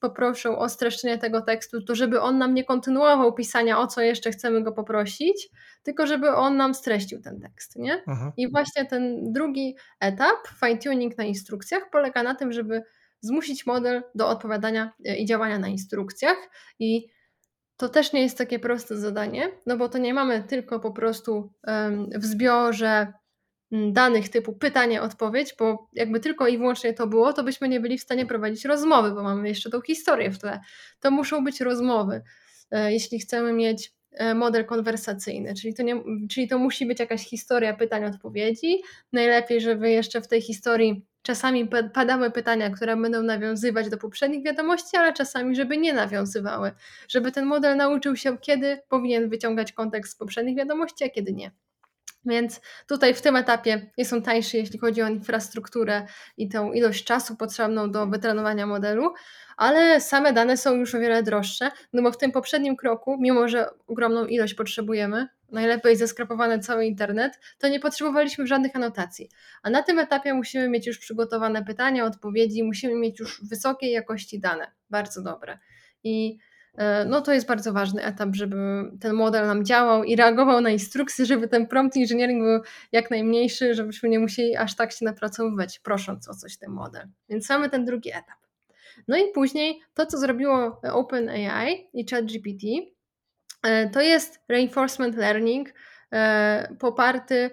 poproszę o streszczenie tego tekstu, to żeby on nam nie kontynuował pisania, o co jeszcze chcemy go poprosić, tylko żeby on nam streścił ten tekst, nie? Mhm. I właśnie ten drugi etap, fine-tuning na instrukcjach, polega na tym, żeby zmusić model do odpowiadania e, i działania na instrukcjach. I to też nie jest takie proste zadanie, no bo to nie mamy tylko po prostu em, w zbiorze danych typu pytanie, odpowiedź, bo jakby tylko i wyłącznie to było, to byśmy nie byli w stanie prowadzić rozmowy, bo mamy jeszcze tą historię w tle. To muszą być rozmowy, e, jeśli chcemy mieć e, model konwersacyjny, czyli to, nie, czyli to musi być jakaś historia pytań, odpowiedzi. Najlepiej, żeby jeszcze w tej historii czasami pa- padały pytania, które będą nawiązywać do poprzednich wiadomości, ale czasami, żeby nie nawiązywały, żeby ten model nauczył się, kiedy powinien wyciągać kontekst z poprzednich wiadomości, a kiedy nie. Więc tutaj w tym etapie jest on tańszy, jeśli chodzi o infrastrukturę i tą ilość czasu potrzebną do wytrenowania modelu, ale same dane są już o wiele droższe, no bo w tym poprzednim kroku, mimo że ogromną ilość potrzebujemy, najlepiej zeskrapowany cały internet, to nie potrzebowaliśmy żadnych anotacji. A na tym etapie musimy mieć już przygotowane pytania, odpowiedzi, musimy mieć już wysokiej jakości dane, bardzo dobre. I no to jest bardzo ważny etap, żeby ten model nam działał i reagował na instrukcje, żeby ten prompt engineering był jak najmniejszy, żebyśmy nie musieli aż tak się napracowywać, prosząc o coś ten model. Więc mamy ten drugi etap. No i później to, co zrobiło OpenAI i ChatGPT, e, to jest reinforcement learning e, poparty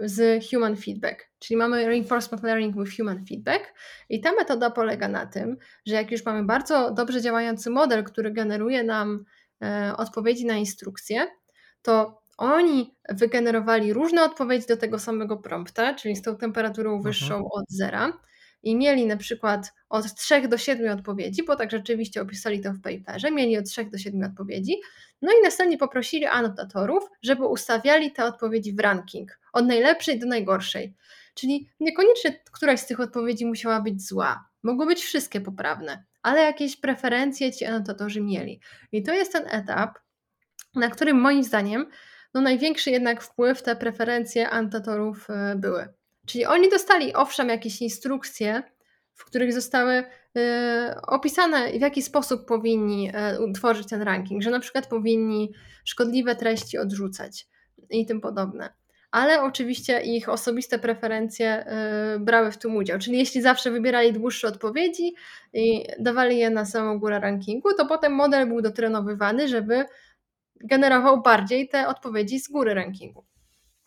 z human feedback. Czyli mamy reinforcement learning with human feedback i ta metoda polega na tym, że jak już mamy bardzo dobrze działający model, który generuje nam e, odpowiedzi na instrukcje, to oni wygenerowali różne odpowiedzi do tego samego prompta, czyli z tą temperaturą wyższą Mhm. od zera i mieli na przykład od 3 do 7 odpowiedzi, bo tak rzeczywiście opisali to w paperze, mieli od 3 do 7 odpowiedzi, no i następnie poprosili anotatorów, żeby ustawiali te odpowiedzi w ranking, od najlepszej do najgorszej. Czyli niekoniecznie któraś z tych odpowiedzi musiała być zła. Mogły być wszystkie poprawne, ale jakieś preferencje ci anotatorzy mieli. I to jest ten etap, na którym moim zdaniem no największy jednak wpływ te preferencje anotatorów e, były. Czyli oni dostali owszem jakieś instrukcje, w których zostały e, opisane, w jaki sposób powinni e, utworzyć ten ranking, że na przykład powinni szkodliwe treści odrzucać i tym podobne. Ale oczywiście ich osobiste preferencje brały w tym udział. Czyli jeśli zawsze wybierali dłuższe odpowiedzi i dawali je na samą górę rankingu, to potem model był dotrenowywany, żeby generował bardziej te odpowiedzi z góry rankingu.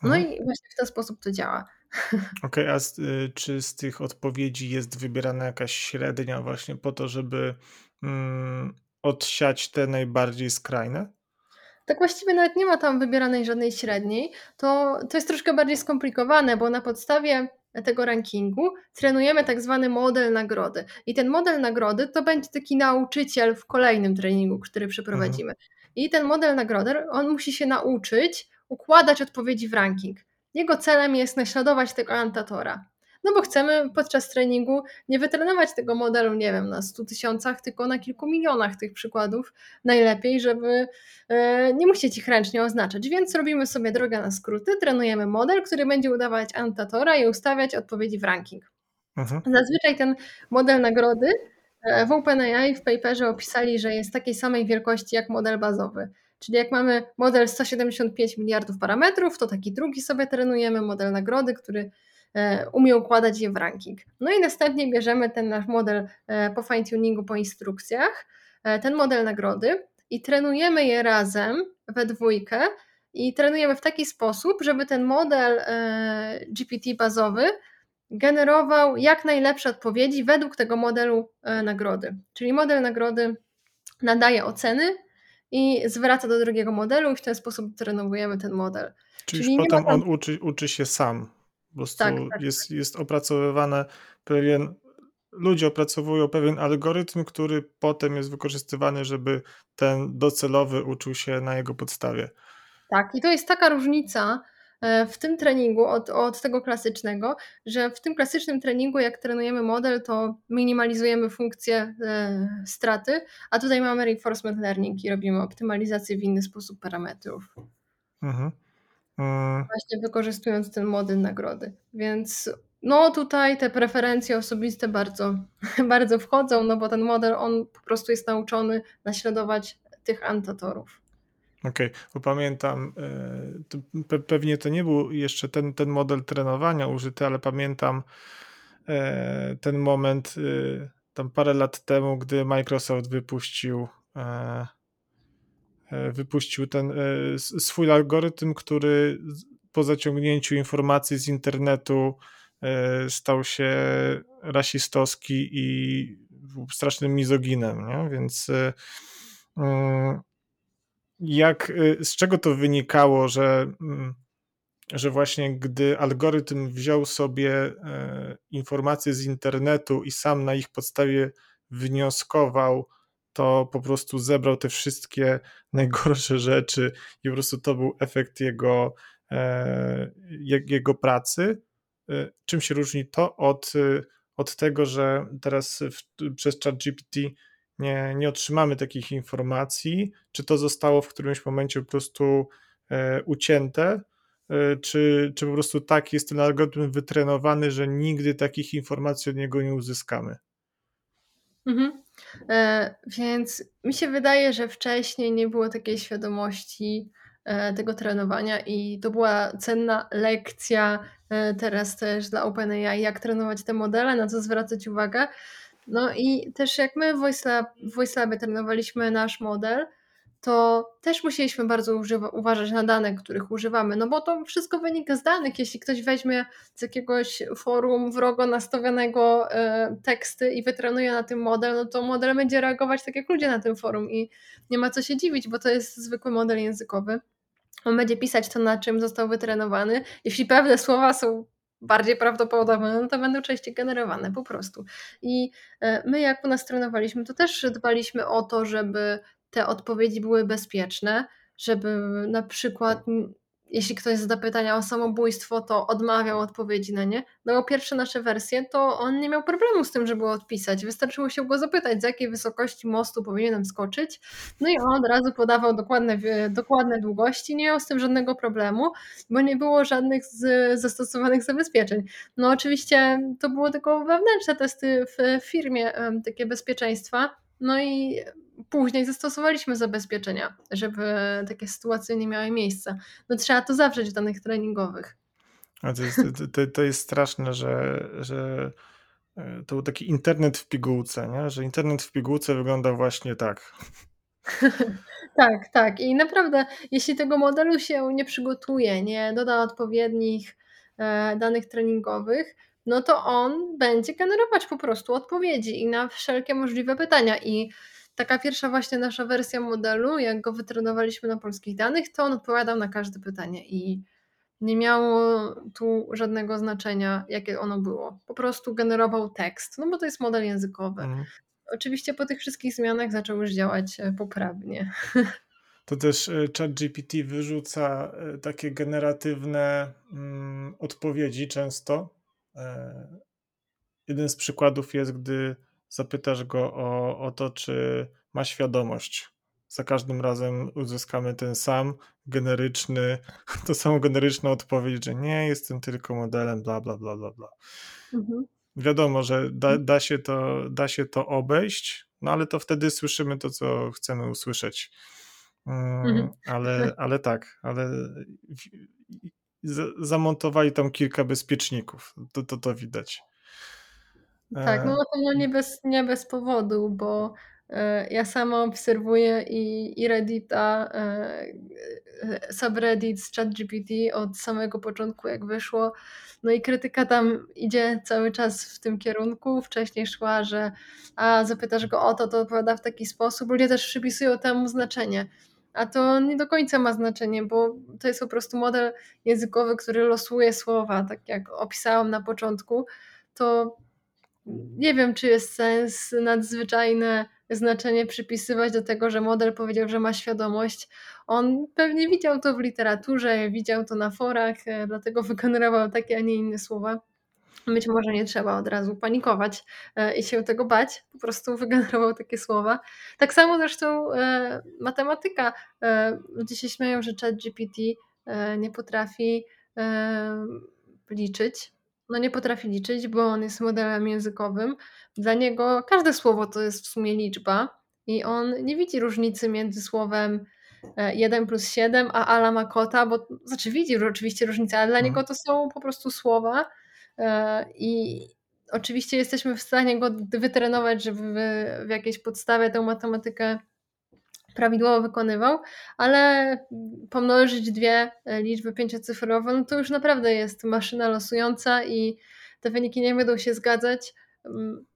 No mhm. i właśnie w ten sposób to działa. Okej, okay, a z, y, czy z tych odpowiedzi jest wybierana jakaś średnia właśnie po to, żeby mm, odsiać te najbardziej skrajne? Tak właściwie nawet nie ma tam wybieranej żadnej średniej. To, to jest troszkę bardziej skomplikowane, bo na podstawie tego rankingu trenujemy tak zwany model nagrody. I ten model nagrody to będzie taki nauczyciel w kolejnym treningu, który przeprowadzimy. Mhm. I ten model nagrody, on musi się nauczyć układać odpowiedzi w ranking. Jego celem jest naśladować tego antatora. No bo chcemy podczas treningu nie wytrenować tego modelu, nie wiem, na 100 tysiącach, tylko na kilku milionach tych przykładów. Najlepiej, żeby e, nie musieć ich ręcznie oznaczać. Więc robimy sobie drogę na skróty, trenujemy model, który będzie udawać antatora i ustawiać odpowiedzi w ranking. Mhm. Zazwyczaj ten model nagrody E, w OpenAI w paperze opisali, że jest takiej samej wielkości jak model bazowy. Czyli jak mamy model 175 miliardów parametrów, to taki drugi sobie trenujemy, model nagrody, który umie układać je w ranking. No i następnie bierzemy ten nasz model e, po fine-tuningu, po instrukcjach, ten model nagrody i trenujemy je razem we dwójkę i trenujemy w taki sposób, żeby ten model GPT bazowy generował jak najlepsze odpowiedzi według tego modelu e, nagrody. Czyli model nagrody nadaje oceny i zwraca do drugiego modelu i w ten sposób trenujemy ten model. Czyli, Czyli potem tam... on uczy, uczy się sam. Po prostu tak, tak, jest, tak. jest opracowywane pewien, ludzie opracowują pewien algorytm, który potem jest wykorzystywany, żeby ten docelowy uczył się na jego podstawie. Tak, i to jest taka różnica, E, w tym treningu od, od tego klasycznego, że w tym klasycznym treningu, jak trenujemy model, to minimalizujemy funkcję e, straty, a tutaj mamy reinforcement learning i robimy optymalizację w inny sposób parametrów. Mhm. Właśnie wykorzystując ten model nagrody. Więc no tutaj te preferencje osobiste bardzo, bardzo wchodzą, no bo ten model on po prostu jest nauczony naśladować tych antatorów. Okej, okay, bo pamiętam, e, pewnie to nie był jeszcze ten, ten model trenowania użyty, ale pamiętam e, ten moment e, tam parę lat temu, gdy Microsoft wypuścił wypuścił ten swój algorytm, który po zaciągnięciu informacji z internetu stał się rasistowski i strasznym mizoginem, nie? więc jak, y, z czego to wynikało, że, mm, że właśnie gdy algorytm wziął sobie e, informacje z internetu i sam na ich podstawie wnioskował, to po prostu zebrał te wszystkie najgorsze rzeczy i po prostu to był efekt jego, e, jego pracy. E, czym się różni to od, od tego, że teraz w, przez ChatGPT nie, nie otrzymamy takich informacji, czy to zostało w którymś momencie po prostu e, ucięte, e, czy, czy po prostu tak jest ten algorytm wytrenowany, że nigdy takich informacji od niego nie uzyskamy. Mhm. E, więc mi się wydaje, że wcześniej nie było takiej świadomości e, tego trenowania i to była cenna lekcja e, teraz też dla OpenAI, jak trenować te modele, na co zwracać uwagę. No i też jak my w VoiceLab, w VoiceLabie trenowaliśmy nasz model, to też musieliśmy bardzo używa, uważać na dane, których używamy, no bo to wszystko wynika z danych. Jeśli ktoś weźmie z jakiegoś forum wrogo nastawionego e, teksty i wytrenuje na tym model, no to model będzie reagować tak jak ludzie na tym forum i nie ma co się dziwić, bo to jest zwykły model językowy. On będzie pisać to, na czym został wytrenowany. Jeśli pewne słowa są bardziej prawdopodobne, no to będą częściej generowane po prostu. I e, my jak u nas trenowaliśmy, to też dbaliśmy o to, żeby te odpowiedzi były bezpieczne, żeby na przykład jeśli ktoś zada pytania o samobójstwo, to odmawiał odpowiedzi na nie. No bo pierwsze nasze wersje, to on nie miał problemu z tym, żeby odpisać. Wystarczyło się go zapytać, z jakiej wysokości mostu powinienem skoczyć. No i on od razu podawał dokładne, dokładne długości, nie miał z tym żadnego problemu, bo nie było żadnych z, zastosowanych zabezpieczeń. No oczywiście to było tylko wewnętrzne testy w firmie, takie bezpieczeństwa. No i później zastosowaliśmy zabezpieczenia, żeby takie sytuacje nie miały miejsca. No trzeba to zawrzeć w danych treningowych. A to, jest, to, to jest straszne, że, że e, to był taki internet w pigułce, nie? że internet w pigułce wygląda właśnie tak. tak, tak. I naprawdę, jeśli tego modelu się nie przygotuje, nie doda odpowiednich e, danych treningowych, no to on będzie generować po prostu odpowiedzi i na wszelkie możliwe pytania. I taka pierwsza właśnie nasza wersja modelu, jak go wytrenowaliśmy na polskich danych, to on odpowiadał na każde pytanie i nie miało tu żadnego znaczenia, jakie ono było. Po prostu generował tekst, no bo to jest model językowy. Mhm. Oczywiście po tych wszystkich zmianach zaczął już działać e, poprawnie. To też e, ChatGPT wyrzuca e, takie generatywne mm, odpowiedzi często. Jeden z przykładów jest, gdy zapytasz go o, o to, czy ma świadomość. Za każdym razem uzyskamy ten sam generyczny, to samą generyczną odpowiedź, że nie, jestem tylko modelem, bla, bla, bla, bla, bla. Mhm. Wiadomo, że da, mhm. da, się to, da się to obejść, no ale to wtedy słyszymy to, co chcemy usłyszeć. Mm, mhm. Ale, ale tak, ale zamontowali tam kilka bezpieczników, to, to, to widać. Tak, no e, na pewno nie bez, nie bez powodu, bo e, ja sama obserwuję i, i Reddita, e, subreddit z ChatGPT od samego początku, jak wyszło. No i krytyka tam idzie cały czas w tym kierunku. Wcześniej szła, że a zapytasz go o to, to odpowiada w taki sposób. Ludzie też przypisują temu znaczenie. A to nie do końca ma znaczenie, bo to jest po prostu model językowy, który losuje słowa, tak jak opisałam na początku. To nie wiem, czy jest sens nadzwyczajne znaczenie przypisywać do tego, że model powiedział, że ma świadomość. On pewnie widział to w literaturze, widział to na forach, e, dlatego wygenerował takie, a nie inne słowa. Być może nie trzeba od razu panikować e, i się tego bać, po prostu wygenerował takie słowa. Tak samo zresztą e, matematyka. Ludzie się śmieją, że ChatGPT nie potrafi liczyć, no nie potrafi liczyć, bo on jest modelem językowym. Dla niego każde słowo to jest w sumie liczba i on nie widzi różnicy między słowem 1 e, plus 7 a ala ma kota, bo znaczy widzi oczywiście różnicę, ale dla mhm. niego to są po prostu słowa e, i oczywiście jesteśmy w stanie go wytrenować, żeby w jakiejś podstawie tę matematykę prawidłowo wykonywał, ale pomnożyć dwie e, liczby pięciocyfrowe, no to już naprawdę jest maszyna losująca i te wyniki nie będą się zgadzać.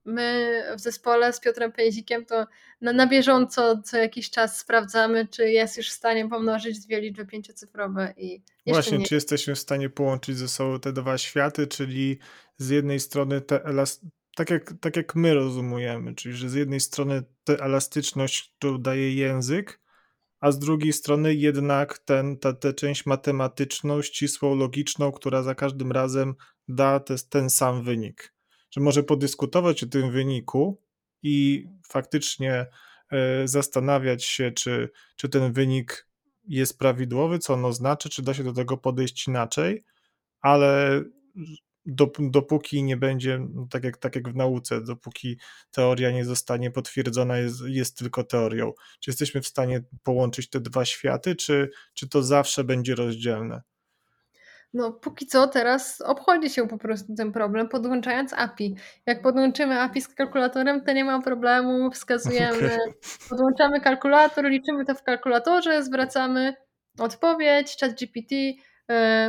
My w zespole z Piotrem Pejzikiem to na, na bieżąco co jakiś czas sprawdzamy, czy jest już w stanie pomnożyć dwie liczby pięciocyfrowe i Właśnie, nie. czy jesteśmy w stanie połączyć ze sobą te dwa światy, czyli z jednej strony te elast tak jak, tak jak my rozumujemy, czyli że z jednej strony tę elastyczność, którą daje język, a z drugiej strony jednak ten, ta, tę część matematyczną, ścisłą, logiczną, która za każdym razem da te, ten sam wynik. Że może podyskutować o tym wyniku i faktycznie e, zastanawiać się, czy, czy ten wynik jest prawidłowy, co on oznacza, czy da się do tego podejść inaczej, ale dopóki nie będzie, no tak, jak, tak jak w nauce, dopóki teoria nie zostanie potwierdzona, jest, jest tylko teorią. Czy jesteśmy w stanie połączyć te dwa światy, czy, czy to zawsze będzie rozdzielne? No, póki co teraz obchodzi się po prostu ten problem, podłączając API. Jak podłączymy API z kalkulatorem, to nie ma problemu, wskazujemy, okay. podłączamy kalkulator, liczymy to w kalkulatorze, zwracamy odpowiedź, chat GPT,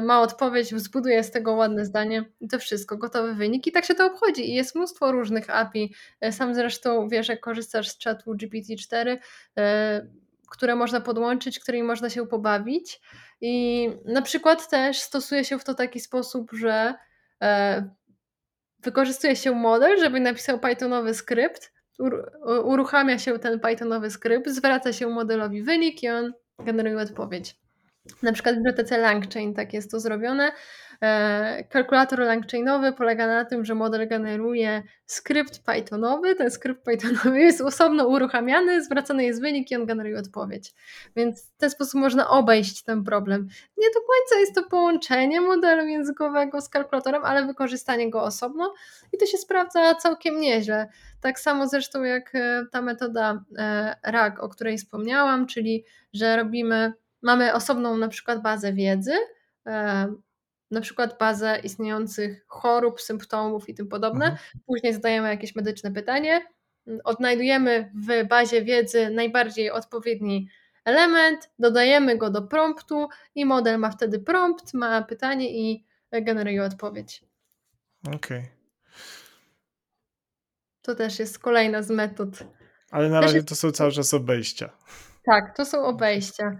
ma odpowiedź, zbuduje z tego ładne zdanie. I to wszystko, gotowy wynik i tak się to obchodzi. I jest mnóstwo różnych API. E, sam zresztą wiesz, jak korzystasz z czatu GPT-4, e, które można podłączyć, którymi można się pobawić. I na przykład też stosuje się w to taki sposób, że wykorzystuje się model, żeby napisał Pythonowy skrypt, uruchamia się ten Pythonowy skrypt, zwraca się modelowi wynik i on generuje odpowiedź. Na przykład w bibliotece LangChain tak jest to zrobione. E, kalkulator LangChainowy polega na tym, że model generuje skrypt Pythonowy. Ten skrypt Pythonowy jest osobno uruchamiany, zwracany jest wynik i on generuje odpowiedź. Więc w ten sposób można obejść ten problem. Nie do końca jest to połączenie modelu językowego z kalkulatorem, ale wykorzystanie go osobno i to się sprawdza całkiem nieźle. Tak samo zresztą jak e, ta metoda e, RAG, o której wspomniałam, czyli że robimy mamy osobną na przykład bazę wiedzy, na przykład bazę istniejących chorób, symptomów i tym podobne. Mhm. Później zadajemy jakieś medyczne pytanie, odnajdujemy w bazie wiedzy najbardziej odpowiedni element, dodajemy go do promptu i model ma wtedy prompt, ma pytanie i generuje odpowiedź. Okej. Okay. To też jest kolejna z metod. Ale na razie to są cały czas obejścia. Tak, to są obejścia.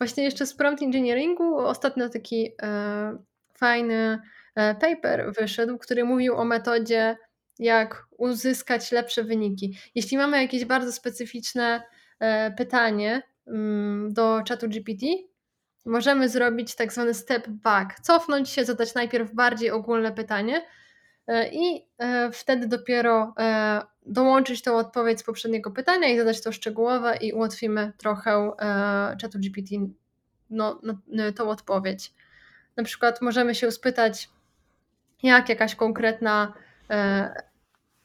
Właśnie jeszcze z prompt engineeringu ostatnio taki e, fajny e, paper wyszedł, który mówił o metodzie, jak uzyskać lepsze wyniki. Jeśli mamy jakieś bardzo specyficzne e, pytanie mm, do czatu GPT, możemy zrobić tak zwany step back, cofnąć się, zadać najpierw bardziej ogólne pytanie i wtedy dopiero dołączyć tą odpowiedź z poprzedniego pytania i zadać to szczegółowe i ułatwimy trochę czatu GPT no, no, tą odpowiedź. Na przykład możemy się spytać, jak jakaś konkretna, e,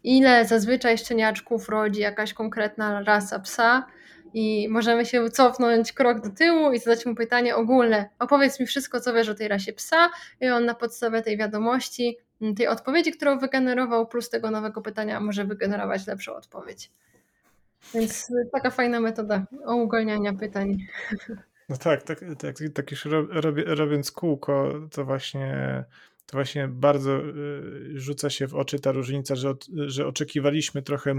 ile zazwyczaj szczeniaczków rodzi jakaś konkretna rasa psa, i możemy się cofnąć krok do tyłu i zadać mu pytanie ogólne. Opowiedz mi wszystko, co wiesz o tej rasie psa, i on na podstawie tej wiadomości, tej odpowiedzi, którą wygenerował, plus tego nowego pytania, może wygenerować lepszą odpowiedź. Więc taka fajna metoda uogólniania pytań. No tak, tak, tak, tak już robiąc kółko, to właśnie, to właśnie bardzo y, rzuca się w oczy ta różnica, że, że oczekiwaliśmy trochę y,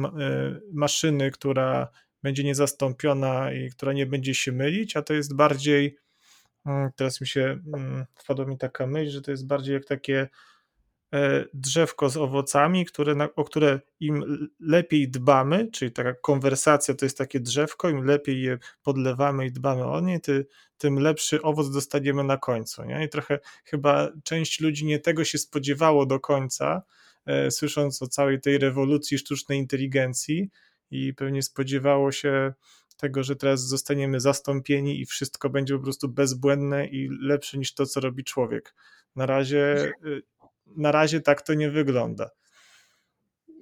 maszyny, która będzie niezastąpiona i która nie będzie się mylić, a to jest bardziej, mm, teraz mi się, wpadła mi taka myśl, że to jest bardziej jak takie drzewko z owocami, które, o które im lepiej dbamy, czyli taka konwersacja to jest takie drzewko, im lepiej je podlewamy i dbamy o nie, ty, tym lepszy owoc dostaniemy na końcu. Nie? I trochę chyba część ludzi nie tego się spodziewało do końca, e, słysząc o całej tej rewolucji sztucznej inteligencji i pewnie spodziewało się tego, że teraz zostaniemy zastąpieni i wszystko będzie po prostu bezbłędne i lepsze niż to, co robi człowiek. Na razie y, na razie tak to nie wygląda.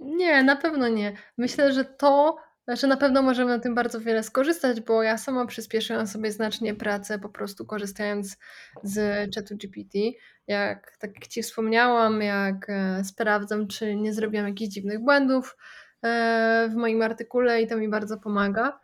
Nie, na pewno nie. Myślę, że to, że na pewno możemy na tym bardzo wiele skorzystać, bo ja sama przyspieszyłam sobie znacznie pracę, po prostu korzystając z czatu GPT. Jak tak jak Ci wspomniałam, jak e, sprawdzam, czy nie zrobiłam jakichś dziwnych błędów e, w moim artykule i to mi bardzo pomaga.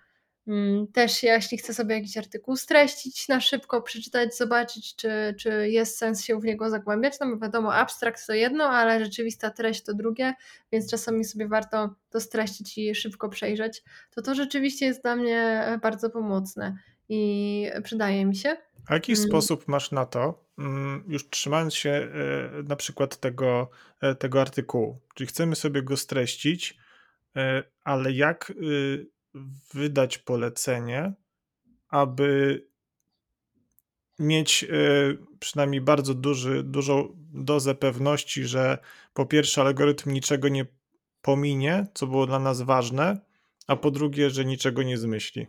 Mm, też jeśli chcę sobie jakiś artykuł streścić na szybko, przeczytać, zobaczyć, czy, czy jest sens się w niego zagłębiać, no bo wiadomo, abstrakt to jedno, ale rzeczywista treść to drugie, więc czasami sobie warto to streścić i szybko przejrzeć, to to rzeczywiście jest dla mnie bardzo pomocne i przydaje mi się. A jaki hmm. sposób masz na to, mm, już trzymając się e, na przykład tego, e, tego artykułu, czyli chcemy sobie go streścić, e, ale jak y, wydać polecenie, aby mieć e, przynajmniej bardzo duży, dużą dozę pewności, że po pierwsze algorytm niczego nie pominie, co było dla nas ważne, a po drugie, że niczego nie zmyśli.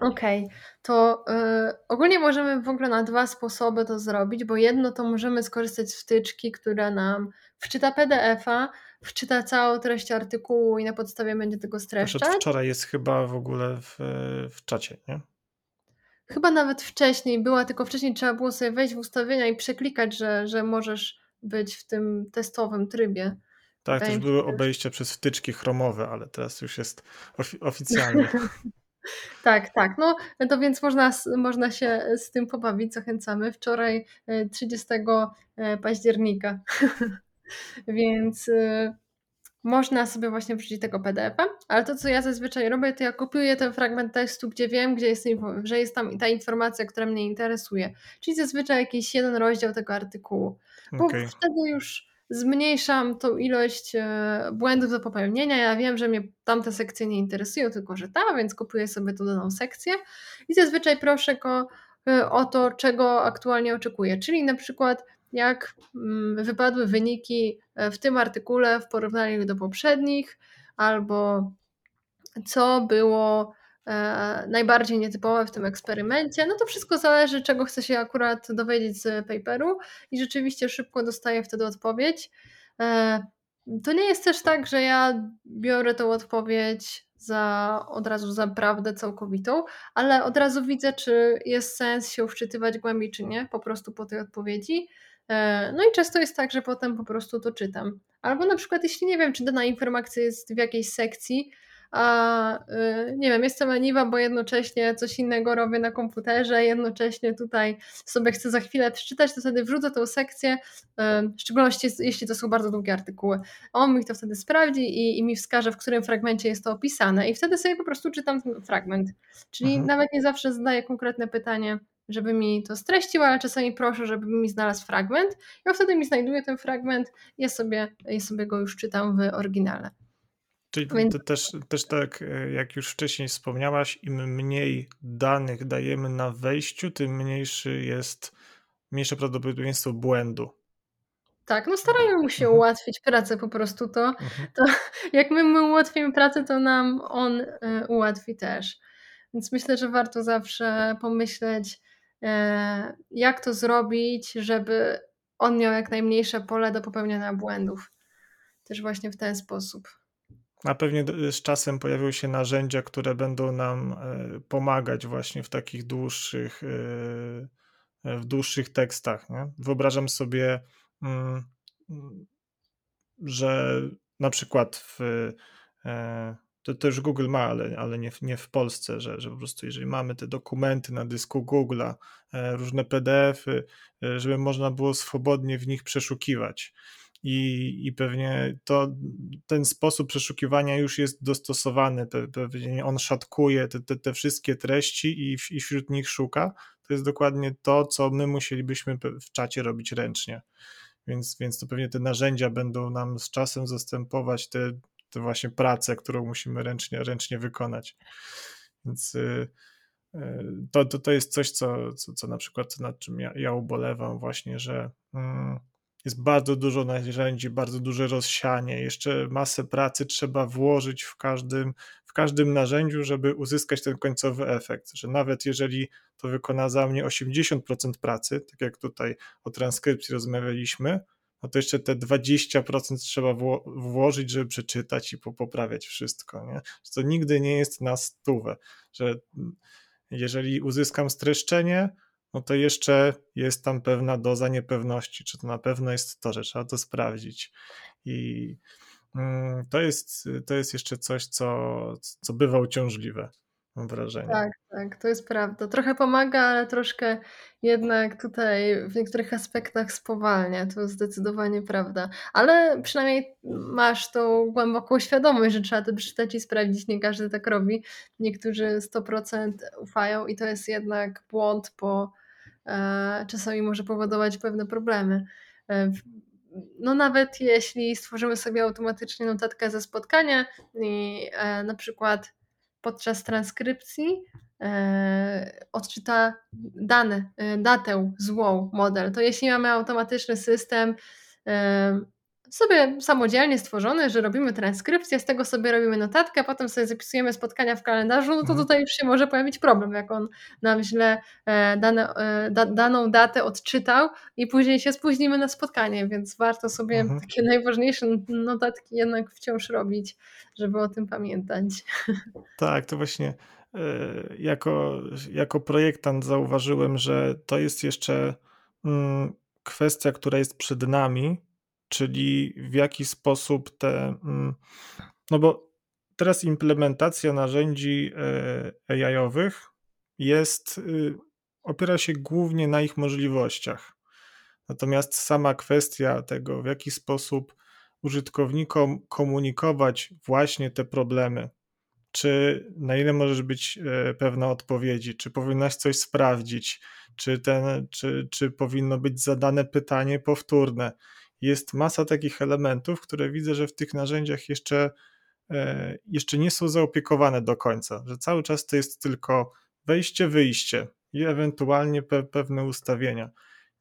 Okej, okay. to y, ogólnie możemy w ogóle na dwa sposoby to zrobić, bo jedno to możemy skorzystać z wtyczki, która nam wczyta PDF-a, wczyta całą treść artykułu i na podstawie będzie tego streszczać. Od wczoraj jest chyba w ogóle w, w czacie, nie? Chyba nawet wcześniej była, tylko wcześniej trzeba było sobie wejść w ustawienia i przeklikać, że, że możesz być w tym testowym trybie. Tak, to już były obejścia przez wtyczki chromowe, ale teraz już jest ofi oficjalnie. tak, tak. No to więc można, można się z tym pobawić, zachęcamy. Wczoraj 30 e, e, października. Więc y, można sobie właśnie wrzucić tego PDF-a, ale to, co ja zazwyczaj robię, to ja kopiuję ten fragment tekstu, gdzie wiem, gdzie jest, że jest tam ta informacja, która mnie interesuje. Czyli zazwyczaj jakiś jeden rozdział tego artykułu. Bo okay. wtedy już zmniejszam tą ilość e, błędów do popełnienia. Ja wiem, że mnie tamte sekcje nie interesują, tylko że ta, więc kupuję sobie tu daną sekcję i zazwyczaj proszę go y, o to, czego aktualnie oczekuję. Czyli na przykład jak mm, wypadły wyniki e, w tym artykule w porównaniu do poprzednich, albo co było e, najbardziej nietypowe w tym eksperymencie. No to wszystko zależy, czego chce się akurat dowiedzieć z paperu i rzeczywiście szybko dostaję wtedy odpowiedź. E, to nie jest też tak, że ja biorę tą odpowiedź za, od razu za prawdę całkowitą, ale od razu widzę, czy jest sens się wczytywać głębiej, czy nie, po prostu po tej odpowiedzi. E, no i często jest tak, że potem po prostu to czytam. Albo na przykład, jeśli nie wiem, czy dana informacja jest w jakiejś sekcji, a y, nie wiem, jestem leniwa, bo jednocześnie coś innego robię na komputerze, jednocześnie tutaj sobie chcę za chwilę przeczytać, to wtedy wrzucę tą sekcję, y, w szczególności jeśli to są bardzo długie artykuły. On mi to wtedy sprawdzi i, i mi wskaże, w którym fragmencie jest to opisane i wtedy sobie po prostu czytam ten fragment. Czyli Mhm. nawet nie zawsze zadaję konkretne pytanie, żeby mi to streścił, ale czasami proszę, żeby mi znalazł fragment. Ja wtedy mi znajduje ten fragment, ja sobie, ja sobie go już czytam w oryginale. Czyli Więc- to też, też tak, e, jak już wcześniej wspomniałaś, im mniej danych dajemy na wejściu, tym mniejszy jest, mniejsze prawdopodobieństwo błędu. Tak, no starajmy mu się Mhm. ułatwić pracę po prostu to. Mhm. Jak my mu ułatwimy pracę, to nam on y, ułatwi też. Więc myślę, że warto zawsze pomyśleć, e, jak to zrobić, żeby on miał jak najmniejsze pole do popełniania błędów. Też właśnie w ten sposób. A pewnie z czasem pojawią się narzędzia, które będą nam e, pomagać właśnie w takich dłuższych, e, w dłuższych tekstach. Nie? Wyobrażam sobie, mm, że na przykład w, e, to, już Google ma, ale, ale nie, nie w Polsce, że, że po prostu jeżeli mamy te dokumenty na dysku Google'a, e, różne PDF-y, e, żeby można było swobodnie w nich przeszukiwać. I, i pewnie to, ten sposób przeszukiwania już jest dostosowany. Pe- Pewnie on szatkuje te, te, te wszystkie treści i, w- i wśród nich szuka. To jest dokładnie to, co my musielibyśmy w czacie robić ręcznie. Więc, więc to pewnie te narzędzia będą nam z czasem zastępować te, te właśnie pracę, którą musimy ręcznie, ręcznie wykonać. Więc y, y, to, to, to jest coś, co, co, co na przykład nad czym ja, ja ubolewam właśnie, że mm, jest bardzo dużo narzędzi, bardzo duże rozsianie, jeszcze masę pracy trzeba włożyć w każdym, w każdym narzędziu, żeby uzyskać ten końcowy efekt, że nawet jeżeli to wykona za mnie 80% pracy, tak jak tutaj o transkrypcji rozmawialiśmy, no to jeszcze te 20% trzeba wło- włożyć, żeby przeczytać i po- poprawiać wszystko, nie? Że to nigdy nie jest na stówę, że jeżeli uzyskam streszczenie, no to jeszcze jest tam pewna doza niepewności, czy to na pewno jest to, że trzeba to sprawdzić. I mm, to jest, to jest jeszcze coś, co, co bywa uciążliwe, mam wrażenie. Tak, tak, to jest prawda. Trochę pomaga, ale troszkę jednak tutaj w niektórych aspektach spowalnia. To zdecydowanie prawda. Ale przynajmniej masz tą głęboką świadomość, że trzeba to przeczytać i sprawdzić. Nie każdy tak robi. Niektórzy 100% ufają i to jest jednak błąd, bo e, czasami może powodować pewne problemy. E, no nawet jeśli stworzymy sobie automatycznie notatkę ze spotkania i e, na przykład podczas transkrypcji e, odczyta dane, e, datę złą model, to jeśli mamy automatyczny system e, sobie samodzielnie stworzony, że robimy transkrypcję, z tego sobie robimy notatkę, potem sobie zapisujemy spotkania w kalendarzu, no to Mhm. tutaj już się może pojawić problem, jak on nam źle e, dane, e, da, daną datę odczytał i później się spóźnimy na spotkanie, więc warto sobie Mhm. takie najważniejsze notatki jednak wciąż robić, żeby o tym pamiętać. Tak, to właśnie e, jako, jako projektant zauważyłem, że to jest jeszcze mm, kwestia, która jest przed nami, czyli w jaki sposób te. mm, No bo teraz implementacja narzędzi e, AI-owych jest, y, opiera się głównie na ich możliwościach. Natomiast sama kwestia tego, w jaki sposób użytkownikom komunikować właśnie te problemy, czy na ile możesz być e, pewna odpowiedzi, czy powinnaś coś sprawdzić, czy, ten, czy, czy powinno być zadane pytanie powtórne. Jest masa takich elementów, które widzę, że w tych narzędziach jeszcze, e, jeszcze nie są zaopiekowane do końca, że cały czas to jest tylko wejście, wyjście. i ewentualnie pe pewne ustawienia.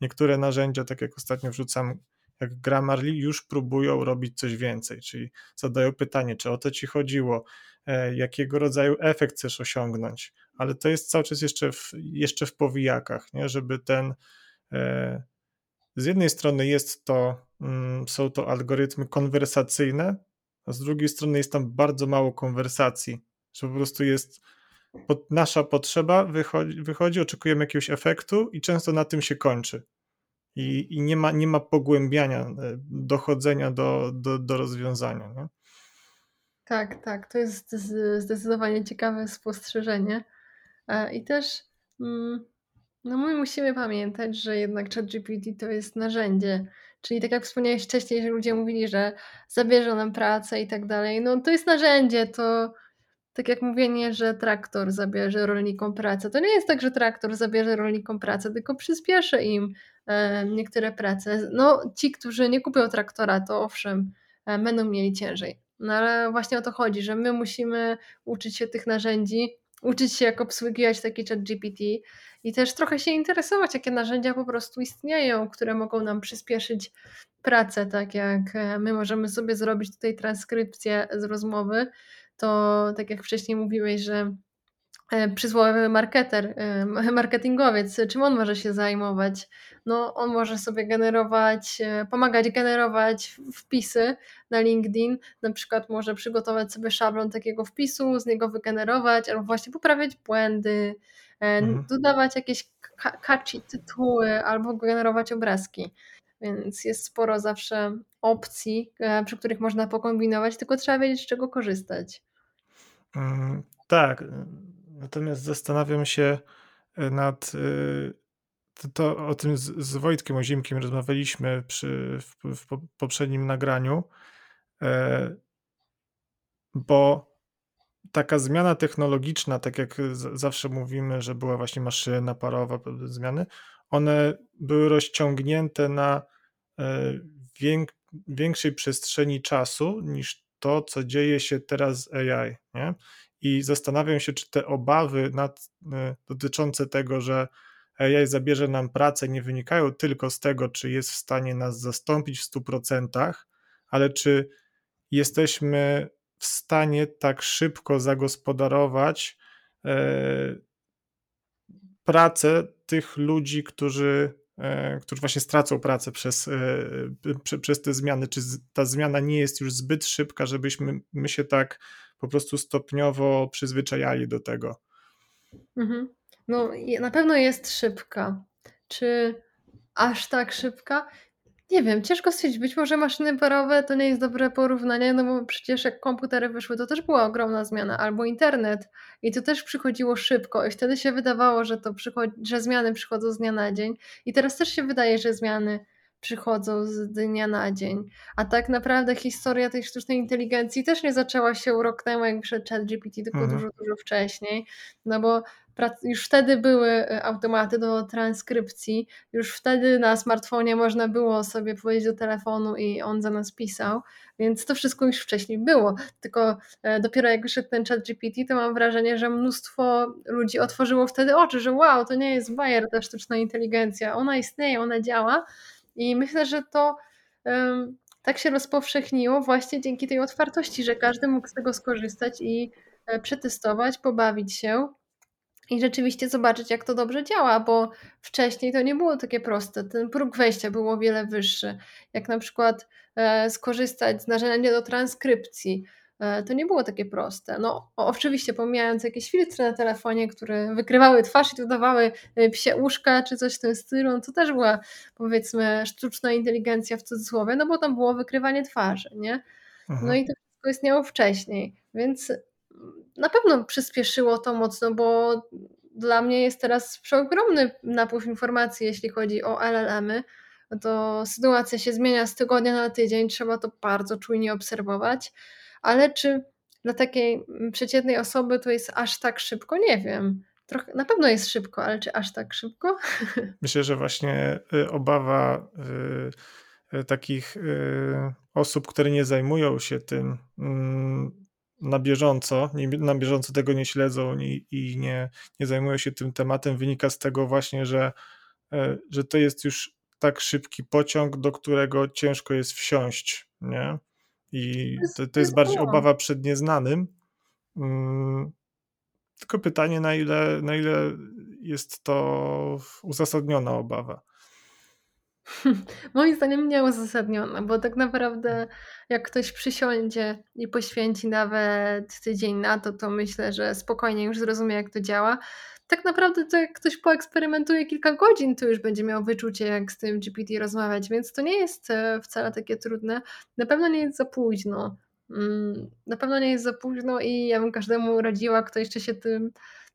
Niektóre narzędzia, tak jak ostatnio wrzucam, jak Grammarly, już próbują robić coś więcej, czyli zadają pytanie, czy o to ci chodziło, e, jakiego rodzaju efekt chcesz osiągnąć, ale to jest cały czas jeszcze w, jeszcze w powijakach, nie? żeby ten e, z jednej strony jest to, mm, są to algorytmy konwersacyjne, a z drugiej strony jest tam bardzo mało konwersacji, że po prostu jest pod, nasza potrzeba, wychodzi, wychodzi, oczekujemy jakiegoś efektu i często na tym się kończy. I, i nie, ma, nie ma pogłębiania, e, dochodzenia do, do, do rozwiązania. Nie? Tak, tak, to jest zdecydowanie ciekawe spostrzeżenie. E, I też mm, no my musimy pamiętać, że jednak ChatGPT to jest narzędzie. Czyli tak jak wspomniałeś wcześniej, że ludzie mówili, że zabierze nam pracę i tak dalej. No to jest narzędzie, to tak jak mówienie, że traktor zabierze rolnikom pracę. To nie jest tak, że traktor zabierze rolnikom pracę, tylko przyspieszy im e, niektóre prace. No ci, którzy nie kupią traktora, to owszem, e, będą mieli ciężej. No ale właśnie o to chodzi, że my musimy uczyć się tych narzędzi, uczyć się jak obsługiwać taki chat GPT i też trochę się interesować, jakie narzędzia po prostu istnieją, które mogą nam przyspieszyć pracę, tak jak e, my możemy sobie zrobić tutaj transkrypcję z rozmowy, to tak jak wcześniej mówiłeś, że przysłowiowy marketer, e, marketingowiec, czym on może się zajmować? No, on może sobie generować, pomagać generować wpisy na LinkedIn, na przykład może przygotować sobie szablon takiego wpisu, z niego wygenerować, albo właśnie poprawiać błędy, mhm. dodawać jakieś catchy tytuły, albo generować obrazki. Więc jest sporo zawsze opcji, e, przy których można pokombinować, tylko trzeba wiedzieć, z czego korzystać. Mm, tak. Natomiast zastanawiam się e, nad. E, to, to o tym z, z Wojtkiem Ozimkiem rozmawialiśmy przy, w, w poprzednim nagraniu, bo taka zmiana technologiczna, tak jak zawsze mówimy, że była właśnie maszyna parowa, zmiany, one były rozciągnięte na e, większej przestrzeni czasu niż to, co dzieje się teraz z AI. Nie? I zastanawiam się, czy te obawy nad, e, dotyczące tego, że AI zabierze nam pracę, nie wynikają tylko z tego, czy jest w stanie nas zastąpić w 100%, ale czy jesteśmy w stanie tak szybko zagospodarować e, pracę tych ludzi, którzy, e, którzy właśnie stracą pracę przez, e, przez te zmiany. Czy ta zmiana nie jest już zbyt szybka, żebyśmy my się tak po prostu stopniowo przyzwyczajali do tego? Mhm. No, na pewno jest szybka. Czy aż tak szybka? Nie wiem, ciężko stwierdzić. Być może maszyny parowe to nie jest dobre porównanie, no bo przecież jak komputery wyszły, to też była ogromna zmiana, albo internet i to też przychodziło szybko i wtedy się wydawało, że to przychodzi, że zmiany przychodzą z dnia na dzień i teraz też się wydaje, że zmiany przychodzą z dnia na dzień. A tak naprawdę historia tej sztucznej inteligencji też nie zaczęła się rok temu, jak wyszedł ChatGPT, tylko mhm. dużo, dużo wcześniej, no bo już wtedy były e, automaty do transkrypcji, już wtedy na smartfonie można było sobie powiedzieć do telefonu i on za nas pisał, więc to wszystko już wcześniej było. Tylko e, dopiero jak wyszedł ten chat GPT, to mam wrażenie, że mnóstwo ludzi otworzyło wtedy oczy, że wow, to nie jest bajer ta sztuczna inteligencja, ona istnieje, ona działa i myślę, że to um, tak się rozpowszechniło właśnie dzięki tej otwartości, że każdy mógł z tego skorzystać i e, przetestować, pobawić się i rzeczywiście zobaczyć, jak to dobrze działa, bo wcześniej to nie było takie proste. Ten próg wejścia był o wiele wyższy. Jak na przykład e, skorzystać z narzędzia do transkrypcji, to nie było takie proste. No, oczywiście, pomijając jakieś filtry na telefonie, które wykrywały twarz i dodawały e, psie uszka czy coś w tym stylu, no to też była powiedzmy sztuczna inteligencja w cudzysłowie, no bo tam było wykrywanie twarzy, nie? No mhm. i to wszystko istniało wcześniej, więc na pewno przyspieszyło to mocno, bo dla mnie jest teraz przeogromny napływ informacji, jeśli chodzi o LLM-y. To sytuacja się zmienia z tygodnia na tydzień, trzeba to bardzo czujnie obserwować, ale czy dla takiej przeciętnej osoby to jest aż tak szybko? Nie wiem. Trochę, na pewno jest szybko, ale czy aż tak szybko? Myślę, że właśnie y, obawa y, y, takich osób, które nie zajmują się tym, mm, na bieżąco, nie, na bieżąco tego nie śledzą i, i nie, nie zajmują się tym tematem, wynika z tego właśnie, że, e, że to jest już tak szybki pociąg, do którego ciężko jest wsiąść, nie? I to, to jest bardziej obawa przed nieznanym. Mm, tylko pytanie, na ile, na ile jest to uzasadniona obawa. Moim zdaniem nie uzasadniona, bo tak naprawdę jak ktoś przysiądzie i poświęci nawet tydzień na to, to myślę, że spokojnie już zrozumie, jak to działa. Tak naprawdę to jak ktoś poeksperymentuje kilka godzin, to już będzie miał wyczucie, jak z tym GPT rozmawiać, więc to nie jest e, wcale takie trudne. Na pewno nie jest za późno. Mm, na pewno nie jest za późno i ja bym każdemu radziła, kto jeszcze się tym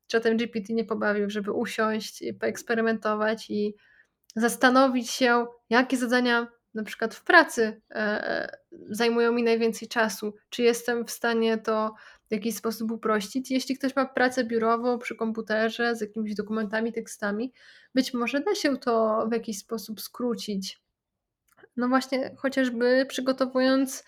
czatem GPT nie pobawił, żeby usiąść, poeksperymentować i zastanowić się, jakie zadania na przykład w pracy e, e, zajmują mi najwięcej czasu, czy jestem w stanie to w jakiś sposób uprościć. Jeśli ktoś ma pracę biurową przy komputerze z jakimiś dokumentami, tekstami, być może da się to w jakiś sposób skrócić. No właśnie, chociażby przygotowując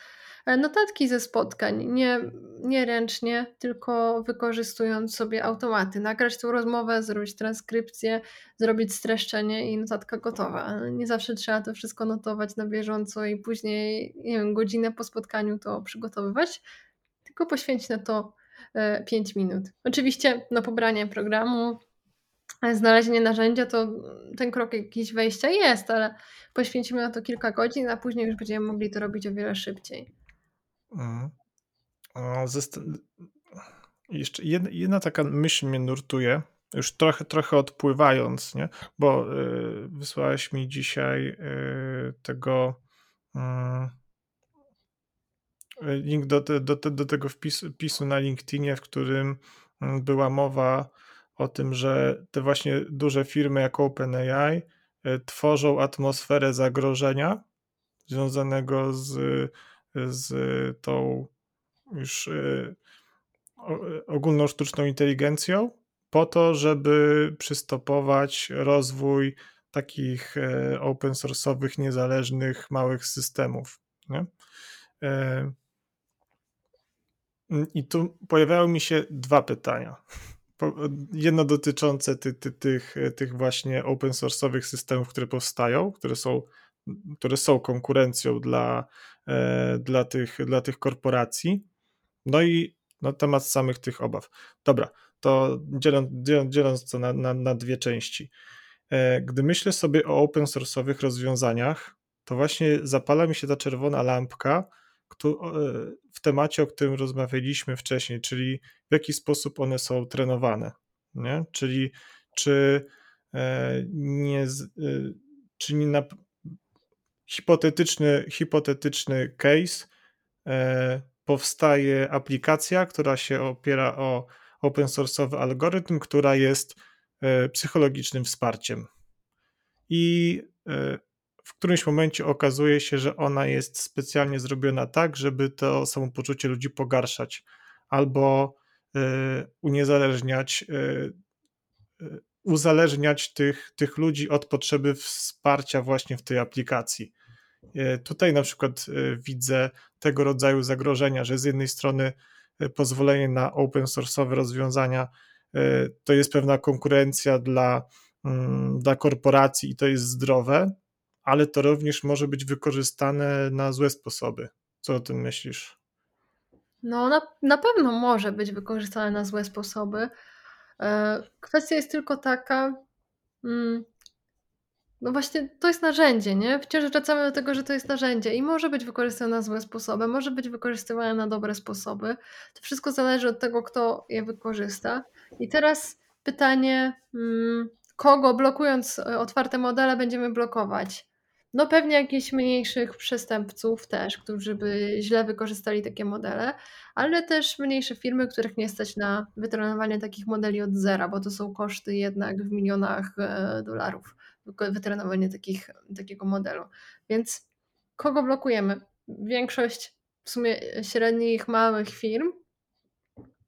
notatki ze spotkań, nie, nie ręcznie, tylko wykorzystując sobie automaty. Nagrać tą rozmowę, zrobić transkrypcję, zrobić streszczenie i notatka gotowa. Nie zawsze trzeba to wszystko notować na bieżąco i później, nie wiem, godzinę po spotkaniu to przygotowywać, tylko poświęcić na to 5 e, minut. Oczywiście na pobranie programu, e, znalezienie narzędzia to ten krok jakiś wejścia jest, ale poświęcimy na to kilka godzin, a później już będziemy mogli to robić o wiele szybciej. Mhm. Jeszcze jedna, taka myśl mnie nurtuje, już trochę, trochę odpływając, nie? bo y, wysłałeś mi dzisiaj y, tego y, link do, do, do, tego wpisu, wpisu na LinkedInie, w którym mm, była mowa o tym, że te właśnie duże firmy jak OpenAI tworzą atmosferę zagrożenia związanego z z tą już y, ogólną sztuczną inteligencją, po to, żeby przystopować rozwój takich e, open source'owych, niezależnych, małych systemów. Nie? E, I tu pojawiały mi się dwa pytania. Jedno dotyczące ty, ty, tych, tych właśnie open source'owych systemów, które powstają, które są, które są konkurencją dla E, dla tych, dla tych korporacji. No i no, temat samych tych obaw. Dobra, to dzieląc, dzieląc to na, na, na dwie części. E, gdy myślę sobie o open source'owych rozwiązaniach, to właśnie zapala mi się ta czerwona lampka e, w temacie, o którym rozmawialiśmy wcześniej, czyli w jaki sposób one są trenowane. Nie? Czyli czy nie, czy nie, hipotetyczny, hipotetyczny case, e, powstaje aplikacja, która się opiera o open source'owy algorytm, która jest e, psychologicznym wsparciem. I e, w którymś momencie okazuje się, że ona jest specjalnie zrobiona tak, żeby to samopoczucie ludzi pogarszać albo uniezależniać, uzależniać tych, tych ludzi od potrzeby wsparcia właśnie w tej aplikacji. E, tutaj na przykład e, widzę tego rodzaju zagrożenia, że z jednej strony e, pozwolenie na open source'owe rozwiązania to jest pewna konkurencja dla, mm, dla korporacji i to jest zdrowe, ale to również może być wykorzystane na złe sposoby. Co o tym myślisz? No, na, na pewno może być wykorzystane na złe sposoby. Kwestia jest tylko taka, mm, no właśnie, to jest narzędzie, nie? Wciąż wracamy do tego, że to jest narzędzie i może być wykorzystywane na złe sposoby, może być wykorzystywane na dobre sposoby. To wszystko zależy od tego, kto je wykorzysta. I teraz pytanie, mm, kogo blokując e, otwarte modele będziemy blokować? No pewnie jakichś mniejszych przestępców też, którzy by źle wykorzystali takie modele, ale też mniejsze firmy, których nie stać na wytrenowanie takich modeli od zera, bo to są koszty jednak w milionach e, dolarów wytrenowanie takich, takiego modelu. Więc kogo blokujemy? Większość w sumie średnich, małych firm,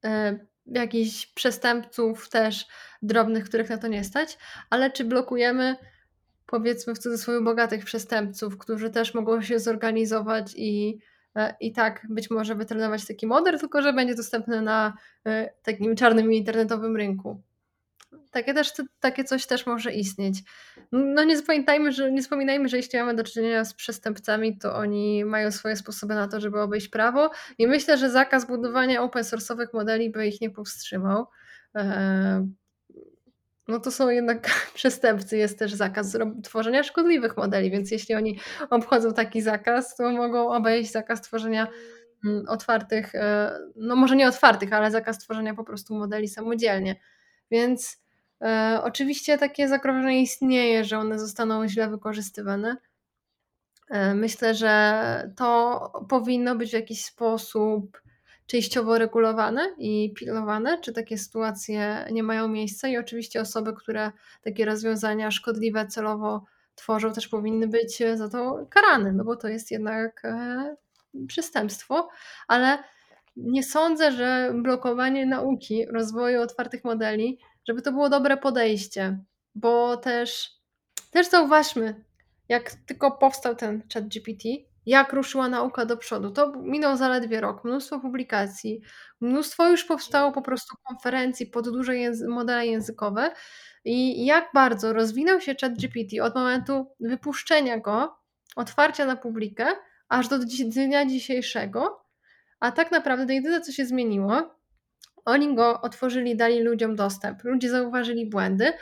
e, jakichś przestępców też drobnych, których na to nie stać, ale czy blokujemy powiedzmy w cudzysłowie bogatych przestępców, którzy też mogą się zorganizować i e, i tak być może wytrenować taki model, tylko że będzie dostępny na e, takim czarnym internetowym rynku. Takie, też, takie coś też może istnieć. No nie zapamiętajmy, że, nie wspominajmy, że jeśli mamy do czynienia z przestępcami, to oni mają swoje sposoby na to, żeby obejść prawo i myślę, że zakaz budowania open source'owych modeli by ich nie powstrzymał. E, no to są jednak przestępcy, jest też zakaz tworzenia szkodliwych modeli, więc jeśli oni obchodzą taki zakaz, to mogą obejść zakaz tworzenia mm, otwartych, e, no może nie otwartych, ale zakaz tworzenia po prostu modeli samodzielnie. Więc e, oczywiście takie zagrożenie istnieje, że one zostaną źle wykorzystywane. E, myślę, że to powinno być w jakiś sposób częściowo regulowane i pilnowane, czy takie sytuacje nie mają miejsca i oczywiście osoby, które takie rozwiązania szkodliwe celowo tworzą, też powinny być za to karane, no bo to jest jednak e, przestępstwo, ale nie sądzę, że blokowanie nauki, rozwoju otwartych modeli, żeby to było dobre podejście, bo też, też zauważmy, jak tylko powstał ten chat GPT, jak ruszyła nauka do przodu. To minął zaledwie rok, mnóstwo publikacji, mnóstwo już powstało po prostu konferencji pod duże języ- modele językowe i jak bardzo rozwinął się ChatGPT od momentu wypuszczenia go, otwarcia na publikę, aż do dnia dzisiejszego, a tak naprawdę jedyne co się zmieniło, oni go otworzyli, dali ludziom dostęp, ludzie zauważyli błędy,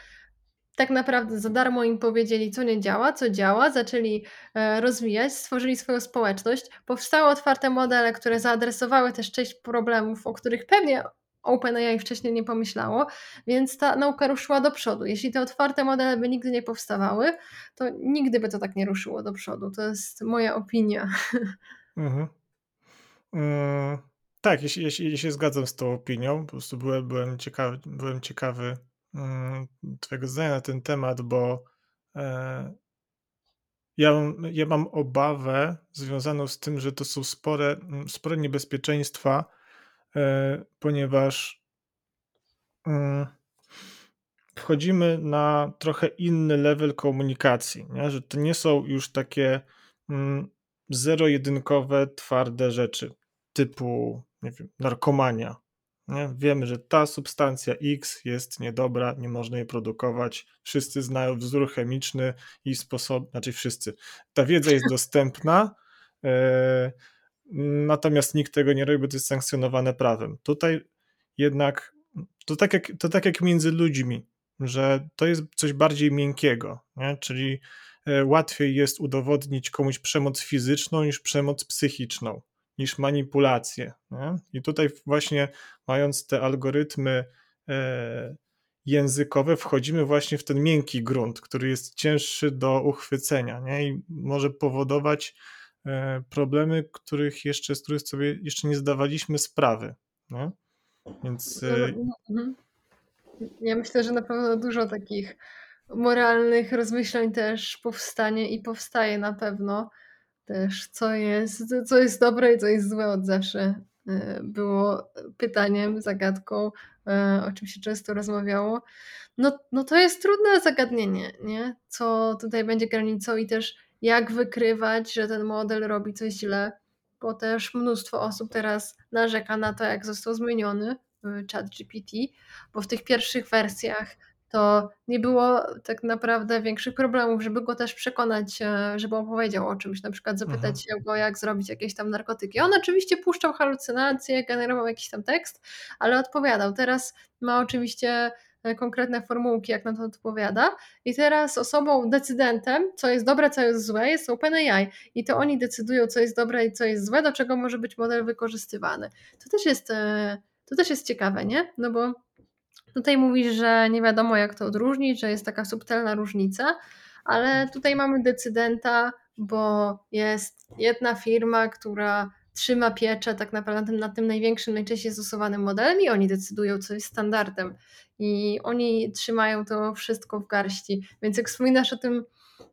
tak naprawdę za darmo im powiedzieli, co nie działa, co działa, zaczęli e, rozwijać, stworzyli swoją społeczność. Powstały otwarte modele, które zaadresowały też część problemów, o których pewnie OpenAI wcześniej nie pomyślało, więc ta nauka ruszyła do przodu. Jeśli te otwarte modele by nigdy nie powstawały, to nigdy by to tak nie ruszyło do przodu. To jest moja opinia. Mhm. Mm, tak, jeśli, jeśli, jeśli się zgadzam z tą opinią, po prostu byłem, byłem ciekawy, byłem ciekawy Mm, Twojego zdania na ten temat, bo e, ja, ja mam obawę związaną z tym, że to są spore, mm, spore niebezpieczeństwa, e, ponieważ mm, wchodzimy na trochę inny level komunikacji, nie? że to nie są już takie zero-jedynkowe, twarde rzeczy typu nie wiem, narkomania, nie? Wiemy, że ta substancja X jest niedobra, nie można jej produkować. Wszyscy znają wzór chemiczny i sposób, znaczy wszyscy. Ta wiedza jest dostępna, e, natomiast nikt tego nie robi, bo to jest sankcjonowane prawem. Tutaj jednak to tak jak, to tak jak między ludźmi, że to jest coś bardziej miękkiego, nie? czyli e, łatwiej jest udowodnić komuś przemoc fizyczną niż przemoc psychiczną niż manipulacje. Nie? I tutaj właśnie mając te algorytmy e, językowe, wchodzimy właśnie w ten miękki grunt, który jest cięższy do uchwycenia nie? i może powodować e, problemy, których jeszcze, z których sobie jeszcze nie zdawaliśmy sprawy. Nie? Więc. E, mhm. Ja myślę, że na pewno dużo takich moralnych rozmyślań też powstanie i powstaje na pewno też, co jest, co jest dobre i co jest złe od zawsze e, było pytaniem, zagadką, e, o czym się często rozmawiało. No, no to jest trudne zagadnienie, nie? Co tutaj będzie granicą i też jak wykrywać, że ten model robi coś źle, bo też mnóstwo osób teraz narzeka na to, jak został zmieniony chat GPT, bo w tych pierwszych wersjach to nie było tak naprawdę większych problemów, żeby go też przekonać, e, żeby opowiedział o czymś, na przykład zapytać mhm. się go, jak zrobić jakieś tam narkotyki. On oczywiście puszczał halucynacje, generował jakiś tam tekst, ale odpowiadał. Teraz ma oczywiście e, konkretne formułki, jak na to odpowiada. I teraz osobą, decydentem, co jest dobre, co jest złe, jest OpenAI. I to oni decydują, co jest dobre i co jest złe, do czego może być model wykorzystywany. To też jest, e, to też jest ciekawe, nie? No bo Tutaj mówisz, że nie wiadomo jak to odróżnić, że jest taka subtelna różnica, ale tutaj mamy decydenta, bo jest jedna firma, która trzyma pieczę tak naprawdę nad tym największym, najczęściej stosowanym modelem i oni decydują, co jest standardem. I oni trzymają to wszystko w garści. Więc jak wspominasz o tym,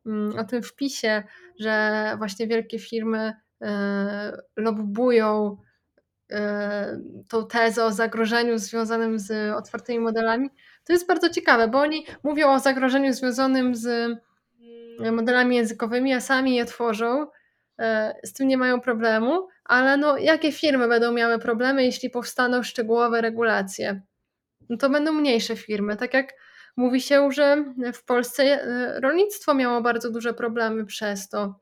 mm, o tym wpisie, że właśnie wielkie firmy e, lobbują tą tezę o zagrożeniu związanym z otwartymi modelami, to jest bardzo ciekawe, bo oni mówią o zagrożeniu związanym z mm, modelami językowymi, a sami je tworzą, e, z tym nie mają problemu, ale no, jakie firmy będą miały problemy, jeśli powstaną szczegółowe regulacje? No to będą mniejsze firmy. Tak jak mówi się, że w Polsce e, rolnictwo miało bardzo duże problemy przez to,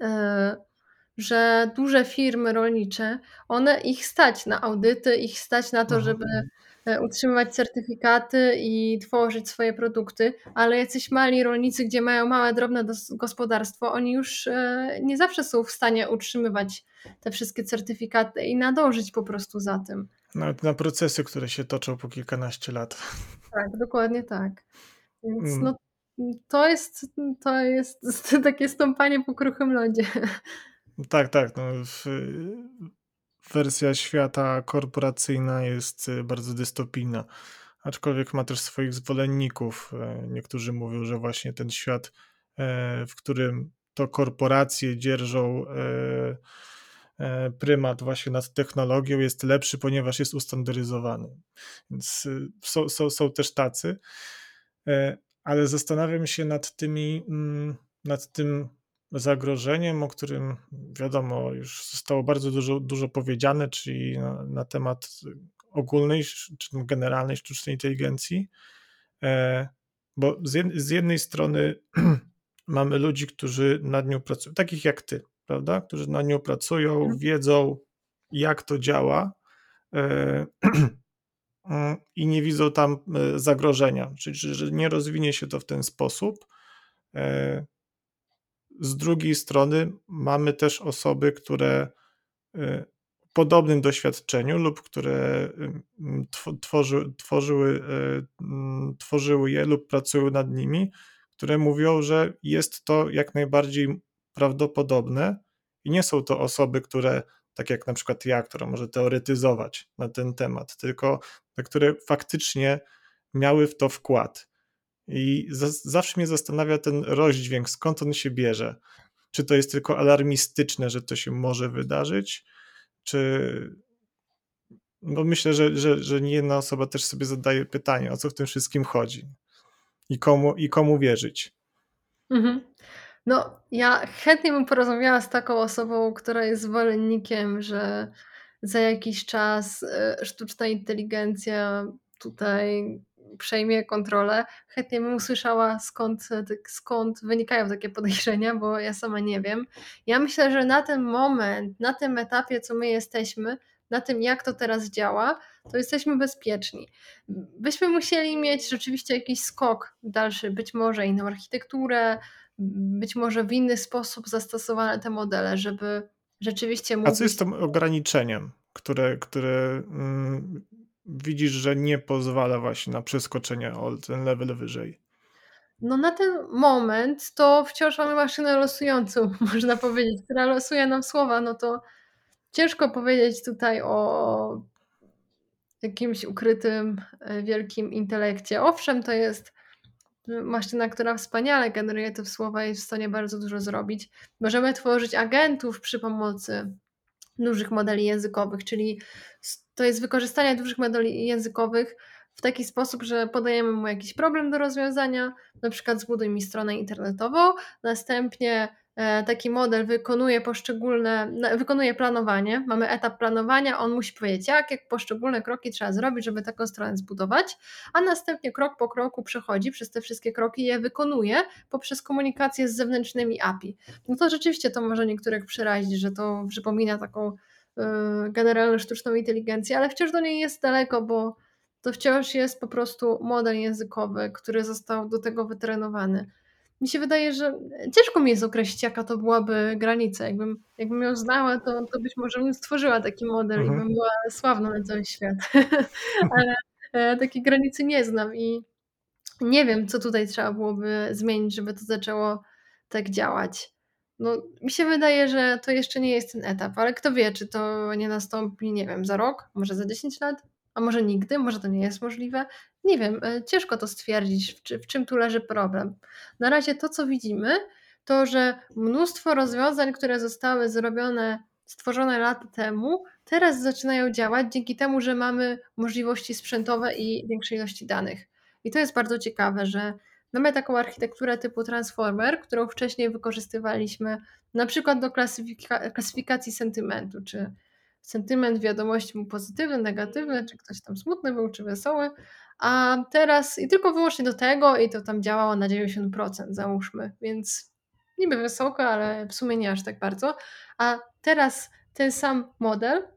e, że duże firmy rolnicze, one ich stać na audyty, ich stać na to, żeby e, utrzymywać certyfikaty i tworzyć swoje produkty, ale jacyś mali rolnicy, gdzie mają małe, drobne gospodarstwo, oni już e, nie zawsze są w stanie utrzymywać te wszystkie certyfikaty i nadążyć po prostu za tym. Nawet na procesy, które się toczą po kilkanaście lat. Tak, dokładnie tak. Więc Mm. no, to jest, to jest takie stąpanie po kruchym lodzie. Tak, tak. No, w, wersja świata korporacyjna jest y, bardzo dystopijna, aczkolwiek ma też swoich zwolenników. E, Niektórzy mówią, że właśnie ten świat, e, w którym to korporacje dzierżą e, prymat właśnie nad technologią, jest lepszy, ponieważ jest ustandaryzowany. Więc y, są, są, są też tacy, ale zastanawiam się nad tymi, mm, nad tym zagrożeniem, o którym wiadomo, już zostało bardzo dużo, dużo powiedziane, czyli na, na temat ogólnej czy generalnej sztucznej inteligencji. E, Bo z, jed, z jednej strony mamy ludzi, którzy nad nią pracują, takich jak ty, prawda? Którzy nad nią pracują, Mhm. wiedzą, jak to działa. E, mm, I nie widzą tam e, zagrożenia, czyli że nie rozwinie się to w ten sposób. Z drugiej strony mamy też osoby, które y, w podobnym doświadczeniu lub które y, tworzy, tworzyły, y, mm, tworzyły je lub pracują nad nimi, które mówią, że jest to jak najbardziej prawdopodobne i nie są to osoby, które, tak jak na przykład ja, która może teoretyzować na ten temat, tylko te, które faktycznie miały w to wkład. I zawsze mnie zastanawia ten rozdźwięk, skąd on się bierze. Czy to jest tylko alarmistyczne, że to się może wydarzyć, czy. No myślę, że, że, że nie jedna osoba też sobie zadaje pytanie, o co w tym wszystkim chodzi i komu, i komu wierzyć. Mhm. No, ja chętnie bym porozmawiała z taką osobą, która jest zwolennikiem, że za jakiś czas e, sztuczna inteligencja tutaj przejmie kontrolę. Chętnie bym usłyszała, skąd, skąd wynikają takie podejrzenia, bo ja sama nie wiem. Ja myślę, że na ten moment, na tym etapie, co my jesteśmy, na tym, jak to teraz działa, to jesteśmy bezpieczni. Byśmy musieli mieć rzeczywiście jakiś skok dalszy, być może inną architekturę, być może w inny sposób zastosowane te modele, żeby rzeczywiście mówić... A co jest tym ograniczeniem, które, które mm, widzisz, że nie pozwala właśnie na przeskoczenie o ten level wyżej? No na ten moment to wciąż mamy maszynę losującą, można powiedzieć, która losuje nam słowa, no to ciężko powiedzieć tutaj o jakimś ukrytym, e, wielkim intelekcie. Owszem, to jest maszyna, która wspaniale generuje te słowa i jest w stanie bardzo dużo zrobić. Możemy tworzyć agentów przy pomocy dużych modeli językowych, czyli to jest wykorzystanie dużych modeli językowych w taki sposób, że podajemy mu jakiś problem do rozwiązania, na przykład zbuduj mi stronę internetową, następnie e, taki model wykonuje poszczególne, wykonuje planowanie, mamy etap planowania, on musi powiedzieć jak, jak poszczególne kroki trzeba zrobić, żeby taką stronę zbudować, a następnie krok po kroku przechodzi przez te wszystkie kroki i je wykonuje poprzez komunikację z zewnętrznymi API. No to rzeczywiście to może niektórych przerazić, że to przypomina taką yy, generalną sztuczną inteligencję, ale wciąż do niej jest daleko, bo to wciąż jest po prostu model językowy, który został do tego wytrenowany. Mi się wydaje, że ciężko mi jest określić, jaka to byłaby granica. Jakbym, jakbym ją znała, to, to być może bym stworzyła taki model mhm. i bym była sławna na cały świat. Ale e, takiej granicy nie znam i nie wiem, co tutaj trzeba byłoby zmienić, żeby to zaczęło tak działać. No, mi się wydaje, że to jeszcze nie jest ten etap, ale kto wie, czy to nie nastąpi, nie wiem, za rok, może za 10 lat, a może nigdy, może to nie jest możliwe. Nie wiem, e, ciężko to stwierdzić, w, czy, w czym tu leży problem. Na razie to, co widzimy, to że mnóstwo rozwiązań, które zostały zrobione, stworzone lata temu, teraz zaczynają działać dzięki temu, że mamy możliwości sprzętowe i większej ilości danych. I to jest bardzo ciekawe, że Mamy taką architekturę typu transformer, którą wcześniej wykorzystywaliśmy na przykład do klasyfika klasyfikacji sentymentu, czy sentyment wiadomości był pozytywny, negatywny, czy ktoś tam smutny był, czy wesoły, a teraz i tylko wyłącznie do tego i to tam działało na 90% załóżmy, więc niby wysoko, ale w sumie nie aż tak bardzo. A teraz ten sam model,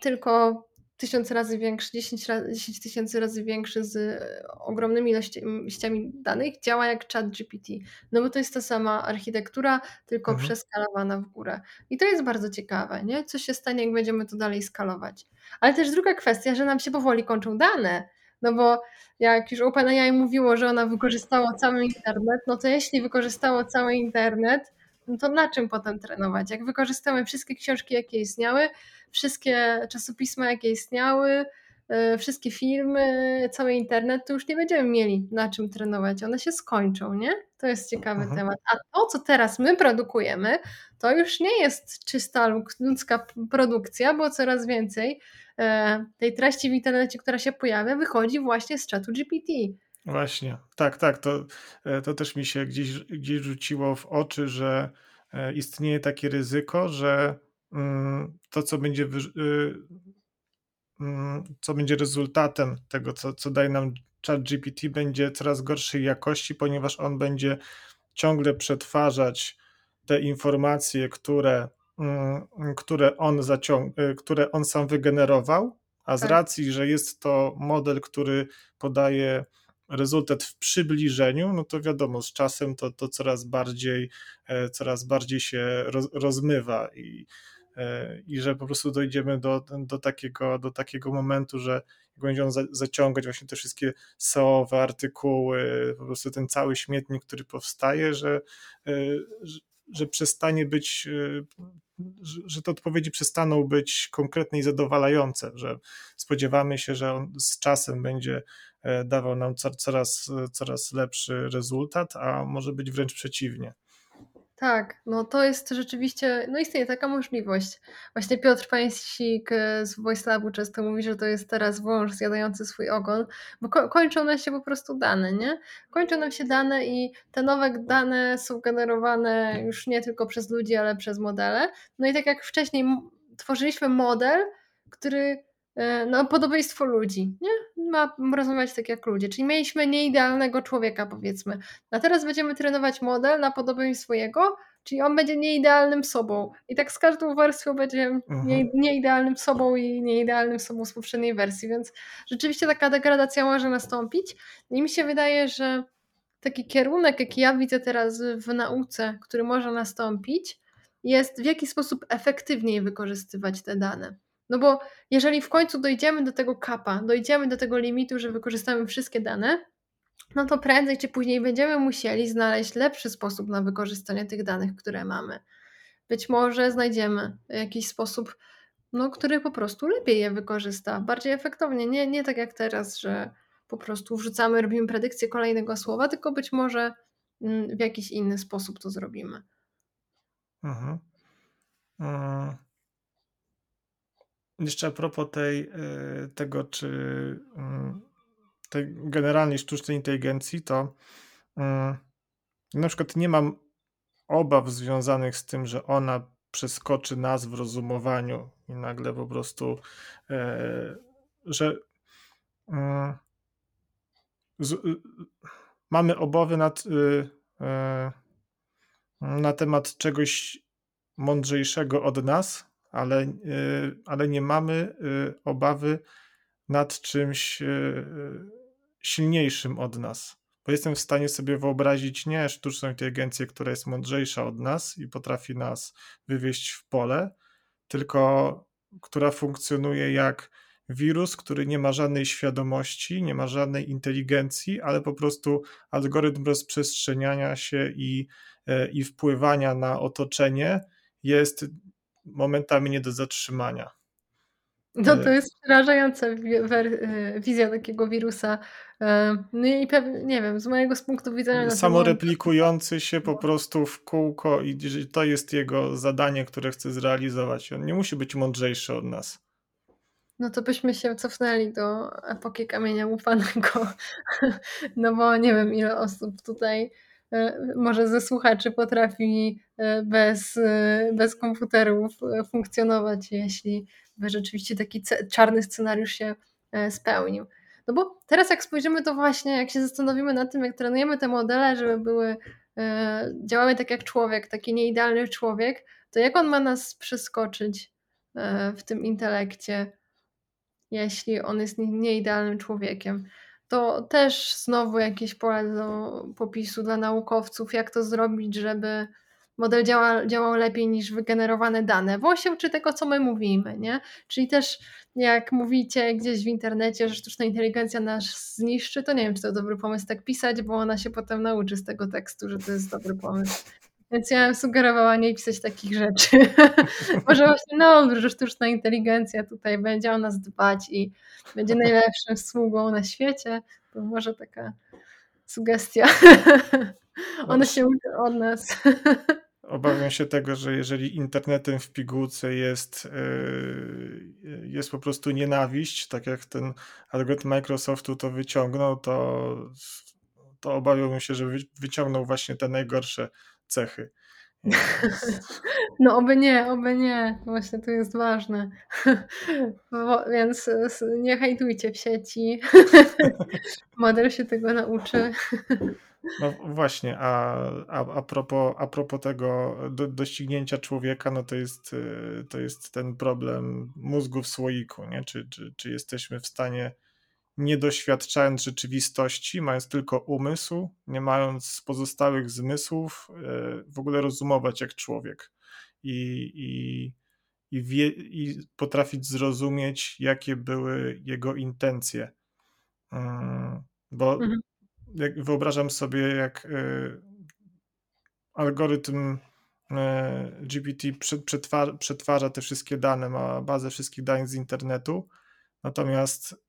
tylko 1000 razy większy, 10 ra 10 tysięcy razy większy z ogromnymi ilościami danych działa jak ChatGPT. No bo to jest ta sama architektura, tylko Mhm. przeskalowana w górę. I to jest bardzo ciekawe, nie? Co się stanie, jak będziemy to dalej skalować. Ale też druga kwestia, że nam się powoli kończą dane. No bo jak już OpenAI mówiło, że ona wykorzystała cały internet, no to jeśli wykorzystało cały internet, no to na czym potem trenować? Jak wykorzystamy wszystkie książki, jakie istniały, wszystkie czasopisma, jakie istniały, yy, wszystkie filmy, cały internet, to już nie będziemy mieli na czym trenować. One się skończą, nie? To jest ciekawy Mhm. temat. A to, co teraz my produkujemy, to już nie jest czysta ludzka produkcja, bo coraz więcej yy, tej treści w internecie, która się pojawia, wychodzi właśnie z czatu GPT. Właśnie. Tak, tak. To, e, to też mi się gdzieś, gdzieś rzuciło w oczy, że e, istnieje takie ryzyko, że to, co będzie, y, mm, co będzie rezultatem tego, co, co daje nam ChatGPT, będzie coraz gorszej jakości, ponieważ on będzie ciągle przetwarzać te informacje, które, które, on, zaciąg, y, które on sam wygenerował, a z Tak. racji, że jest to model, który podaje rezultat w przybliżeniu, no to wiadomo, z czasem to, to coraz bardziej, e, coraz bardziej się roz, rozmywa i, i że po prostu dojdziemy do, do, takiego, do takiego momentu, że będzie on za, zaciągać właśnie te wszystkie SEO-owe artykuły, po prostu ten cały śmietnik, który powstaje, że, e, że, że przestanie być, że, że te odpowiedzi przestaną być konkretne i zadowalające, że spodziewamy się, że on z czasem będzie dawał nam coraz, coraz lepszy rezultat, a może być wręcz przeciwnie. Tak, no to jest rzeczywiście, no istnieje taka możliwość. Właśnie Piotr Pańsik z Voice Labu często mówi, że to jest teraz wąż zjadający swój ogon, bo ko kończą nam się po prostu dane, nie? Kończą nam się dane i te nowe dane są generowane już nie tylko przez ludzi, ale przez modele. No i tak jak wcześniej tworzyliśmy model, który no, podobieństwo ludzi, nie? Ma rozmawiać tak jak ludzie, czyli mieliśmy nieidealnego człowieka, powiedzmy. A teraz będziemy trenować model na podobieństwo jego, czyli on będzie nieidealnym sobą. I tak z każdą wersją będzie Mhm. nie, nieidealnym sobą i nieidealnym sobą z poprzedniej wersji, więc rzeczywiście taka degradacja może nastąpić. I mi się wydaje, że taki kierunek, jaki ja widzę teraz w nauce, który może nastąpić, jest w jaki sposób efektywniej wykorzystywać te dane. No bo jeżeli w końcu dojdziemy do tego kapa, dojdziemy do tego limitu, że wykorzystamy wszystkie dane, no to prędzej czy później będziemy musieli znaleźć lepszy sposób na wykorzystanie tych danych, które mamy. Być może znajdziemy jakiś sposób, no, który po prostu lepiej je wykorzysta, bardziej efektownie. Nie, nie tak jak teraz, że po prostu wrzucamy, robimy predykcję kolejnego słowa, tylko być może w jakiś inny sposób to zrobimy. Mhm. Hmm. Jeszcze a propos tej, tego, czy tej generalnej sztucznej inteligencji, to na przykład nie mam obaw związanych z tym, że ona przeskoczy nas w rozumowaniu i nagle po prostu, że z, mamy obawy nad, na temat czegoś mądrzejszego od nas, ale, ale nie mamy obawy nad czymś silniejszym od nas. Bo jestem w stanie sobie wyobrazić nie sztuczną inteligencję, która jest mądrzejsza od nas i potrafi nas wywieźć w pole, tylko która funkcjonuje jak wirus, który nie ma żadnej świadomości, nie ma żadnej inteligencji, ale po prostu algorytm rozprzestrzeniania się i, i wpływania na otoczenie jest momentami nie do zatrzymania. No to jest przerażająca wizja takiego wirusa. No i pewnie, nie wiem, z mojego punktu widzenia... Samoreplikujący się po prostu w kółko i to jest jego zadanie, które chce zrealizować. On nie musi być mądrzejszy od nas. No to byśmy się cofnęli do epoki kamienia łupanego. No bo nie wiem, ile osób tutaj, e, może ze słuchaczy potrafi e, bez, e, bez komputerów funkcjonować, jeśli by rzeczywiście taki czarny scenariusz się spełnił. No bo teraz jak spojrzymy, to właśnie jak się zastanowimy nad tym, jak trenujemy te modele, żeby były, działały tak jak człowiek, taki nieidealny człowiek, to jak on ma nas przeskoczyć w tym intelekcie? jeśli on jest nieidealnym człowiekiem. To też znowu jakieś pole do popisu dla naukowców, jak to zrobić, żeby model działa, działał lepiej niż wygenerowane dane, bo on się uczy tego, co my mówimy, nie? Czyli też jak mówicie gdzieś w internecie, że sztuczna inteligencja nas zniszczy, to nie wiem, czy to dobry pomysł tak pisać, bo ona się potem nauczy z tego tekstu, że to jest dobry pomysł. Więc ja bym sugerowała nie pisać takich rzeczy. Może właśnie no, że sztuczna inteligencja tutaj będzie o nas dbać i będzie najlepszym sługą na świecie. To może taka sugestia. Ona się uczy od nas. Obawiam się tego, że jeżeli internetem w pigułce jest, yy, jest po prostu nienawiść, tak jak ten algorytm Microsoftu to wyciągnął, to, to obawiam się, że wyciągnął właśnie te najgorsze cechy. No oby nie, oby nie. Właśnie to jest ważne. Więc nie hejtujcie w sieci. Model się tego nauczy. No właśnie, a, a, a, propos, a propos tego do, doścignięcia człowieka, no to jest, y, to jest ten problem mózgu w słoiku, nie? Czy, czy, czy jesteśmy w stanie nie doświadczając rzeczywistości, mając tylko umysł, nie mając pozostałych zmysłów, e, w ogóle rozumować jak człowiek i, i, i, wie, i potrafić zrozumieć, jakie były jego intencje. Mm, bo mhm. jak wyobrażam sobie, jak e, algorytm e, GPT przetwarza, przetwarza te wszystkie dane, ma bazę wszystkich danych z internetu, natomiast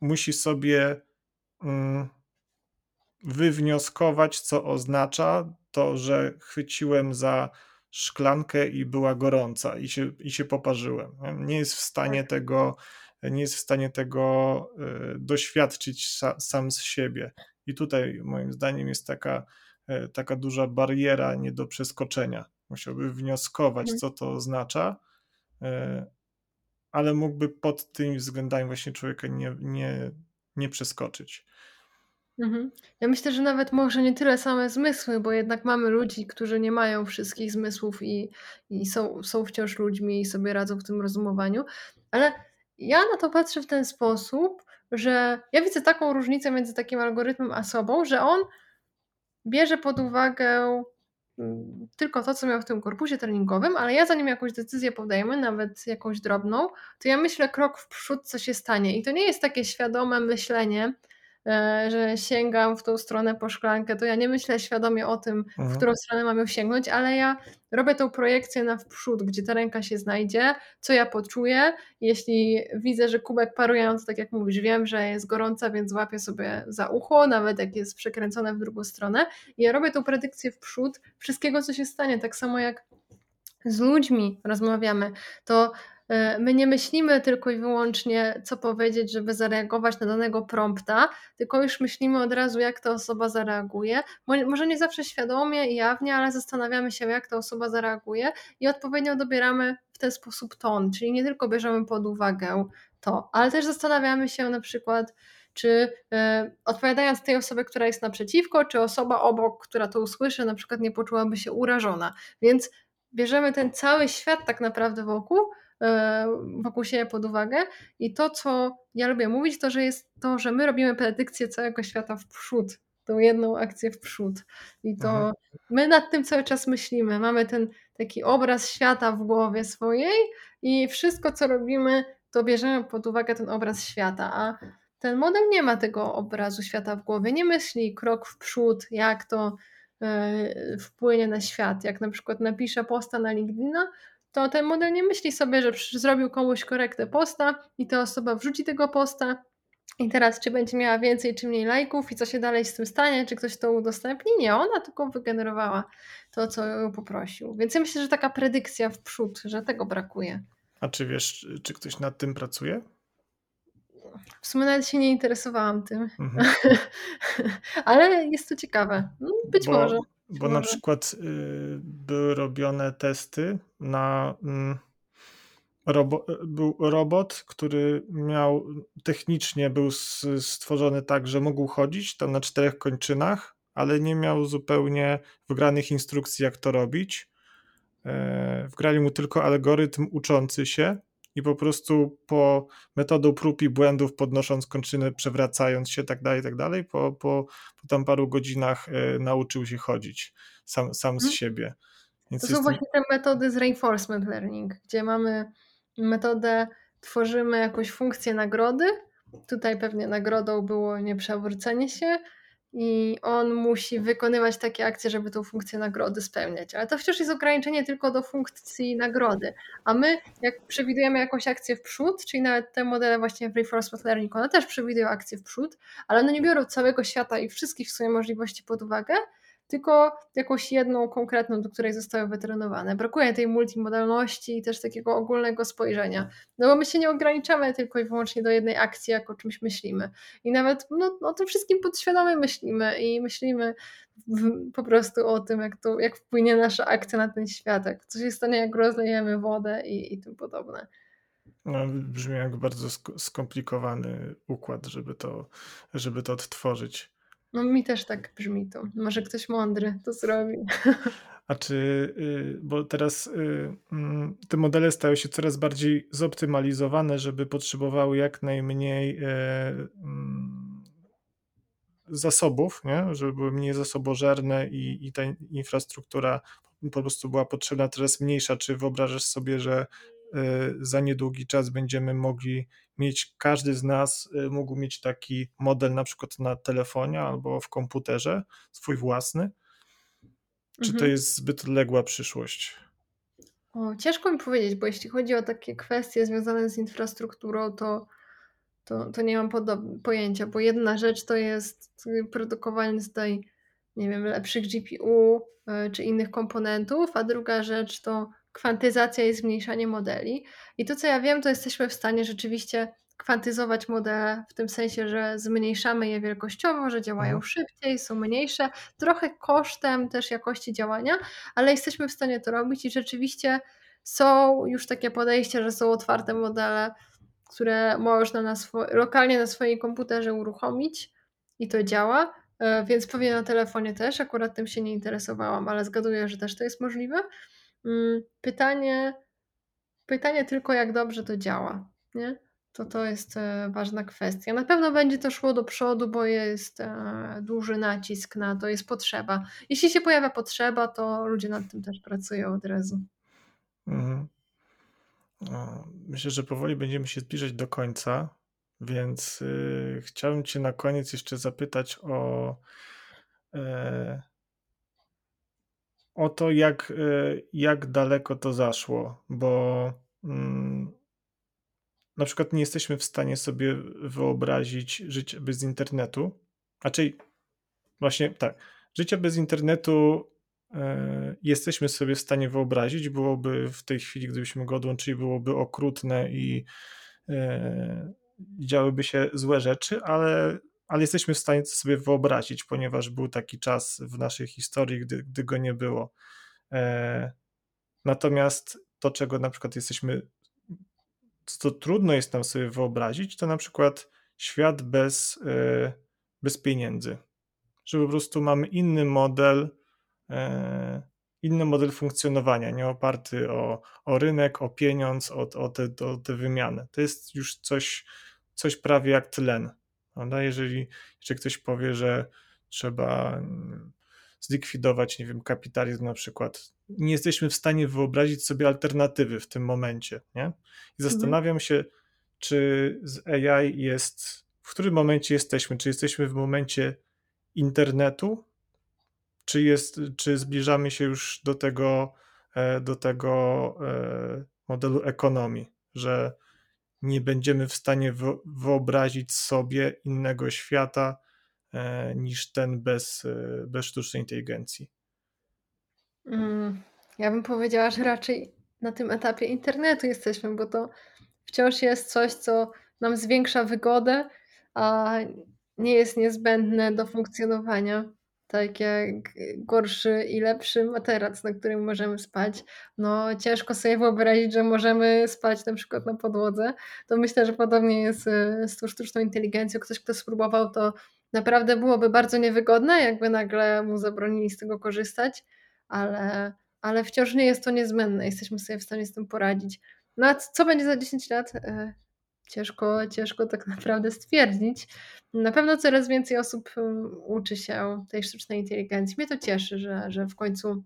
musi sobie mm, wywnioskować, co oznacza to, że chwyciłem za szklankę i była gorąca i się, i się poparzyłem. Nie jest w stanie tak. tego, nie jest w stanie tego y, doświadczyć sa, sam z siebie. I tutaj moim zdaniem jest taka, y, taka duża bariera nie do przeskoczenia. Musiałby wnioskować, mhm. co to oznacza, y, ale mógłby pod tymi względami właśnie człowieka nie, nie, nie przeskoczyć. Mhm. Ja myślę, że nawet może nie tyle same zmysły, bo jednak mamy ludzi, którzy nie mają wszystkich zmysłów i, i są, są wciąż ludźmi i sobie radzą w tym rozumowaniu, ale ja na to patrzę w ten sposób, że ja widzę taką różnicę między takim algorytmem a sobą, że on bierze pod uwagę tylko to, co miał w tym korpusie treningowym, ale ja zanim jakąś decyzję podejmę, nawet jakąś drobną, to ja myślę krok w przód, co się stanie. I to nie jest takie świadome myślenie, że sięgam w tą stronę po szklankę, to ja nie myślę świadomie o tym, mhm. w którą stronę mam ją sięgnąć, ale ja robię tą projekcję na wprzód, gdzie ta ręka się znajdzie, co ja poczuję. Jeśli widzę, że kubek paruje, no tak jak mówisz, wiem, że jest gorąca, więc łapię sobie za ucho, nawet jak jest przekręcone w drugą stronę. I ja robię tą predykcję w przód wszystkiego, co się stanie. Tak samo jak z ludźmi rozmawiamy, to E, my nie myślimy tylko i wyłącznie, co powiedzieć, żeby zareagować na danego prompta, tylko już myślimy od razu, jak ta osoba zareaguje. Może nie zawsze świadomie i jawnie, ale zastanawiamy się, jak ta osoba zareaguje i odpowiednio dobieramy w ten sposób ton, czyli nie tylko bierzemy pod uwagę to, ale też zastanawiamy się na przykład, czy e, odpowiadając tej osobie, która jest naprzeciwko, czy osoba obok, która to usłyszy, na przykład nie poczułaby się urażona. Więc bierzemy ten cały świat tak naprawdę wokół E, wokół siebie pod uwagę. I to, co ja lubię mówić, to, że jest to, że my robimy predykcję całego świata w przód, tą jedną akcję w przód. I to mhm. my nad tym cały czas myślimy. Mamy ten taki obraz świata w głowie swojej i wszystko, co robimy, to bierzemy pod uwagę ten obraz świata. A ten model nie ma tego obrazu świata w głowie, nie myśli krok w przód, jak to e, wpłynie na świat. Jak na przykład napisze posta na LinkedIna, to ten model nie myśli sobie, że zrobił komuś korektę posta i ta osoba wrzuci tego posta i teraz czy będzie miała więcej czy mniej lajków i co się dalej z tym stanie, czy ktoś to udostępni? Nie, ona tylko wygenerowała to, co ją poprosił. Więc ja myślę, że taka predykcja w przód, że tego brakuje. A czy wiesz, czy ktoś nad tym pracuje? W sumie nawet się nie interesowałam tym. Mhm. Ale jest to ciekawe. No, być Bo może. Bo na przykład, y, były robione testy na, mm, robo był robot, który miał technicznie był stworzony tak, że mógł chodzić tam na 4 kończynach, ale nie miał zupełnie wgranych instrukcji, jak to robić. E, wgrali mu tylko algorytm uczący się i po prostu po metodą prób i błędów, podnosząc kończynę, przewracając się, tak dalej, tak dalej, po po po tam paru godzinach, e, nauczył się chodzić sam sam z Mhm. siebie. Więc To są właśnie te metody z reinforcement learning, gdzie mamy metodę, tworzymy jakąś funkcję nagrody. Tutaj pewnie nagrodą było nieprzewrócenie się i on musi wykonywać takie akcje, żeby tą funkcję nagrody spełniać. Ale to wciąż jest ograniczenie tylko do funkcji nagrody. A my, jak przewidujemy jakąś akcję w przód, czyli nawet te modele właśnie w reinforcement learning, one też przewidują akcję w przód, ale one nie biorą całego świata i wszystkich w sumie możliwości pod uwagę, tylko jakąś jedną konkretną, do której zostały wytrenowane. Brakuje tej multimodalności i też takiego ogólnego spojrzenia. No bo my się nie ograniczamy tylko i wyłącznie do jednej akcji, jak o czymś myślimy. I nawet no, o tym wszystkim podświadomie myślimy i myślimy w, po prostu o tym, jak, to, jak wpłynie nasza akcja na ten światek. Co się stanie, jak rozlejemy wodę i, i tym podobne. No, brzmi jak bardzo sk skomplikowany układ, żeby to żeby to odtworzyć. No mi też tak brzmi to. Może ktoś mądry to zrobi. A czy, y, bo teraz, y, mm, te modele stają się coraz bardziej zoptymalizowane, żeby potrzebowały jak najmniej, e, mm, zasobów, nie? Żeby były mniej zasobożerne i i ta infrastruktura po prostu była potrzebna teraz mniejsza. Czy wyobrażasz sobie, że, za niedługi czas będziemy mogli mieć każdy z nas, y, mógł mieć taki model na przykład na telefonie albo w komputerze, swój własny? Czy to Mhm. jest zbyt odległa przyszłość? O, ciężko mi powiedzieć, bo jeśli chodzi o takie kwestie związane z infrastrukturą, to to to nie mam pojęcia, bo jedna rzecz to jest produkowanie tutaj, nie wiem, lepszych GPU, y, czy innych komponentów, a druga rzecz to kwantyzacja i zmniejszanie modeli. I to, co ja wiem, to jesteśmy w stanie rzeczywiście kwantyzować modele w tym sensie, że zmniejszamy je wielkościowo, że działają Mhm. szybciej, są mniejsze, trochę kosztem też jakości działania, ale jesteśmy w stanie to robić i rzeczywiście są już takie podejścia, że są otwarte modele, które można na lokalnie na swoim komputerze uruchomić i to działa, y, więc pewnie na telefonie też, akurat tym się nie interesowałam, ale zgaduję, że też to jest możliwe. Mm, pytanie pytanie tylko, jak dobrze to działa, nie? To to jest, e, ważna kwestia. Na pewno będzie to szło do przodu, bo jest, e, duży nacisk na to, jest potrzeba. Jeśli się pojawia potrzeba, to ludzie nad tym też pracują od razu. Mhm. Myślę, że powoli będziemy się zbliżać do końca, więc, y, chciałbym cię na koniec jeszcze zapytać o, e o to, jak, y, jak daleko to zaszło, bo, mm na przykład nie jesteśmy w stanie sobie wyobrazić życia bez internetu. Raczej właśnie tak, życia bez internetu, e, jesteśmy sobie w stanie wyobrazić. Byłoby w tej chwili, gdybyśmy go odłączyli, byłoby okrutne i, e, działyby się złe rzeczy, ale ale jesteśmy w stanie to sobie wyobrazić, ponieważ był taki czas w naszej historii, gdy gdy go nie było. E, natomiast to, czego na przykład jesteśmy co trudno jest nam sobie wyobrazić, to na przykład świat bez, e, bez pieniędzy. Że po prostu mamy inny model, e, inny model funkcjonowania, nie oparty o o rynek, o pieniądz, o o te o tę wymianę. To jest już coś coś prawie jak tlen, prawda? Jeżeli jeżeli ktoś powie, że trzeba, mm, zlikwidować, nie wiem, kapitalizm na przykład, nie jesteśmy w stanie wyobrazić sobie alternatywy w tym momencie, nie? I Mhm. zastanawiam się, czy z AI jest w którym momencie jesteśmy? Czy jesteśmy w momencie internetu? Czy jest czy zbliżamy się już do tego, e, do tego, e, modelu ekonomii, że nie będziemy w stanie wyo wyobrazić sobie innego świata, e, niż ten bez, e, bez sztucznej inteligencji? Mm, ja bym powiedziała, że raczej na tym etapie internetu jesteśmy, bo to wciąż jest coś, co nam zwiększa wygodę, a nie jest niezbędne do funkcjonowania. Tak jak gorszy i lepszy materac, na którym możemy spać. No, ciężko sobie wyobrazić, że możemy spać na przykład na podłodze. To myślę, że podobnie jest z tą sztuczną inteligencją. Ktoś, kto spróbował, to naprawdę byłoby bardzo niewygodne, jakby nagle mu zabronili z tego korzystać, ale, ale wciąż nie jest to niezbędne. Jesteśmy sobie w stanie z tym poradzić. No a co będzie za 10 lat? E, ciężko, ciężko tak naprawdę stwierdzić. Na pewno coraz więcej osób uczy się tej sztucznej inteligencji. Mnie to cieszy, że, że w końcu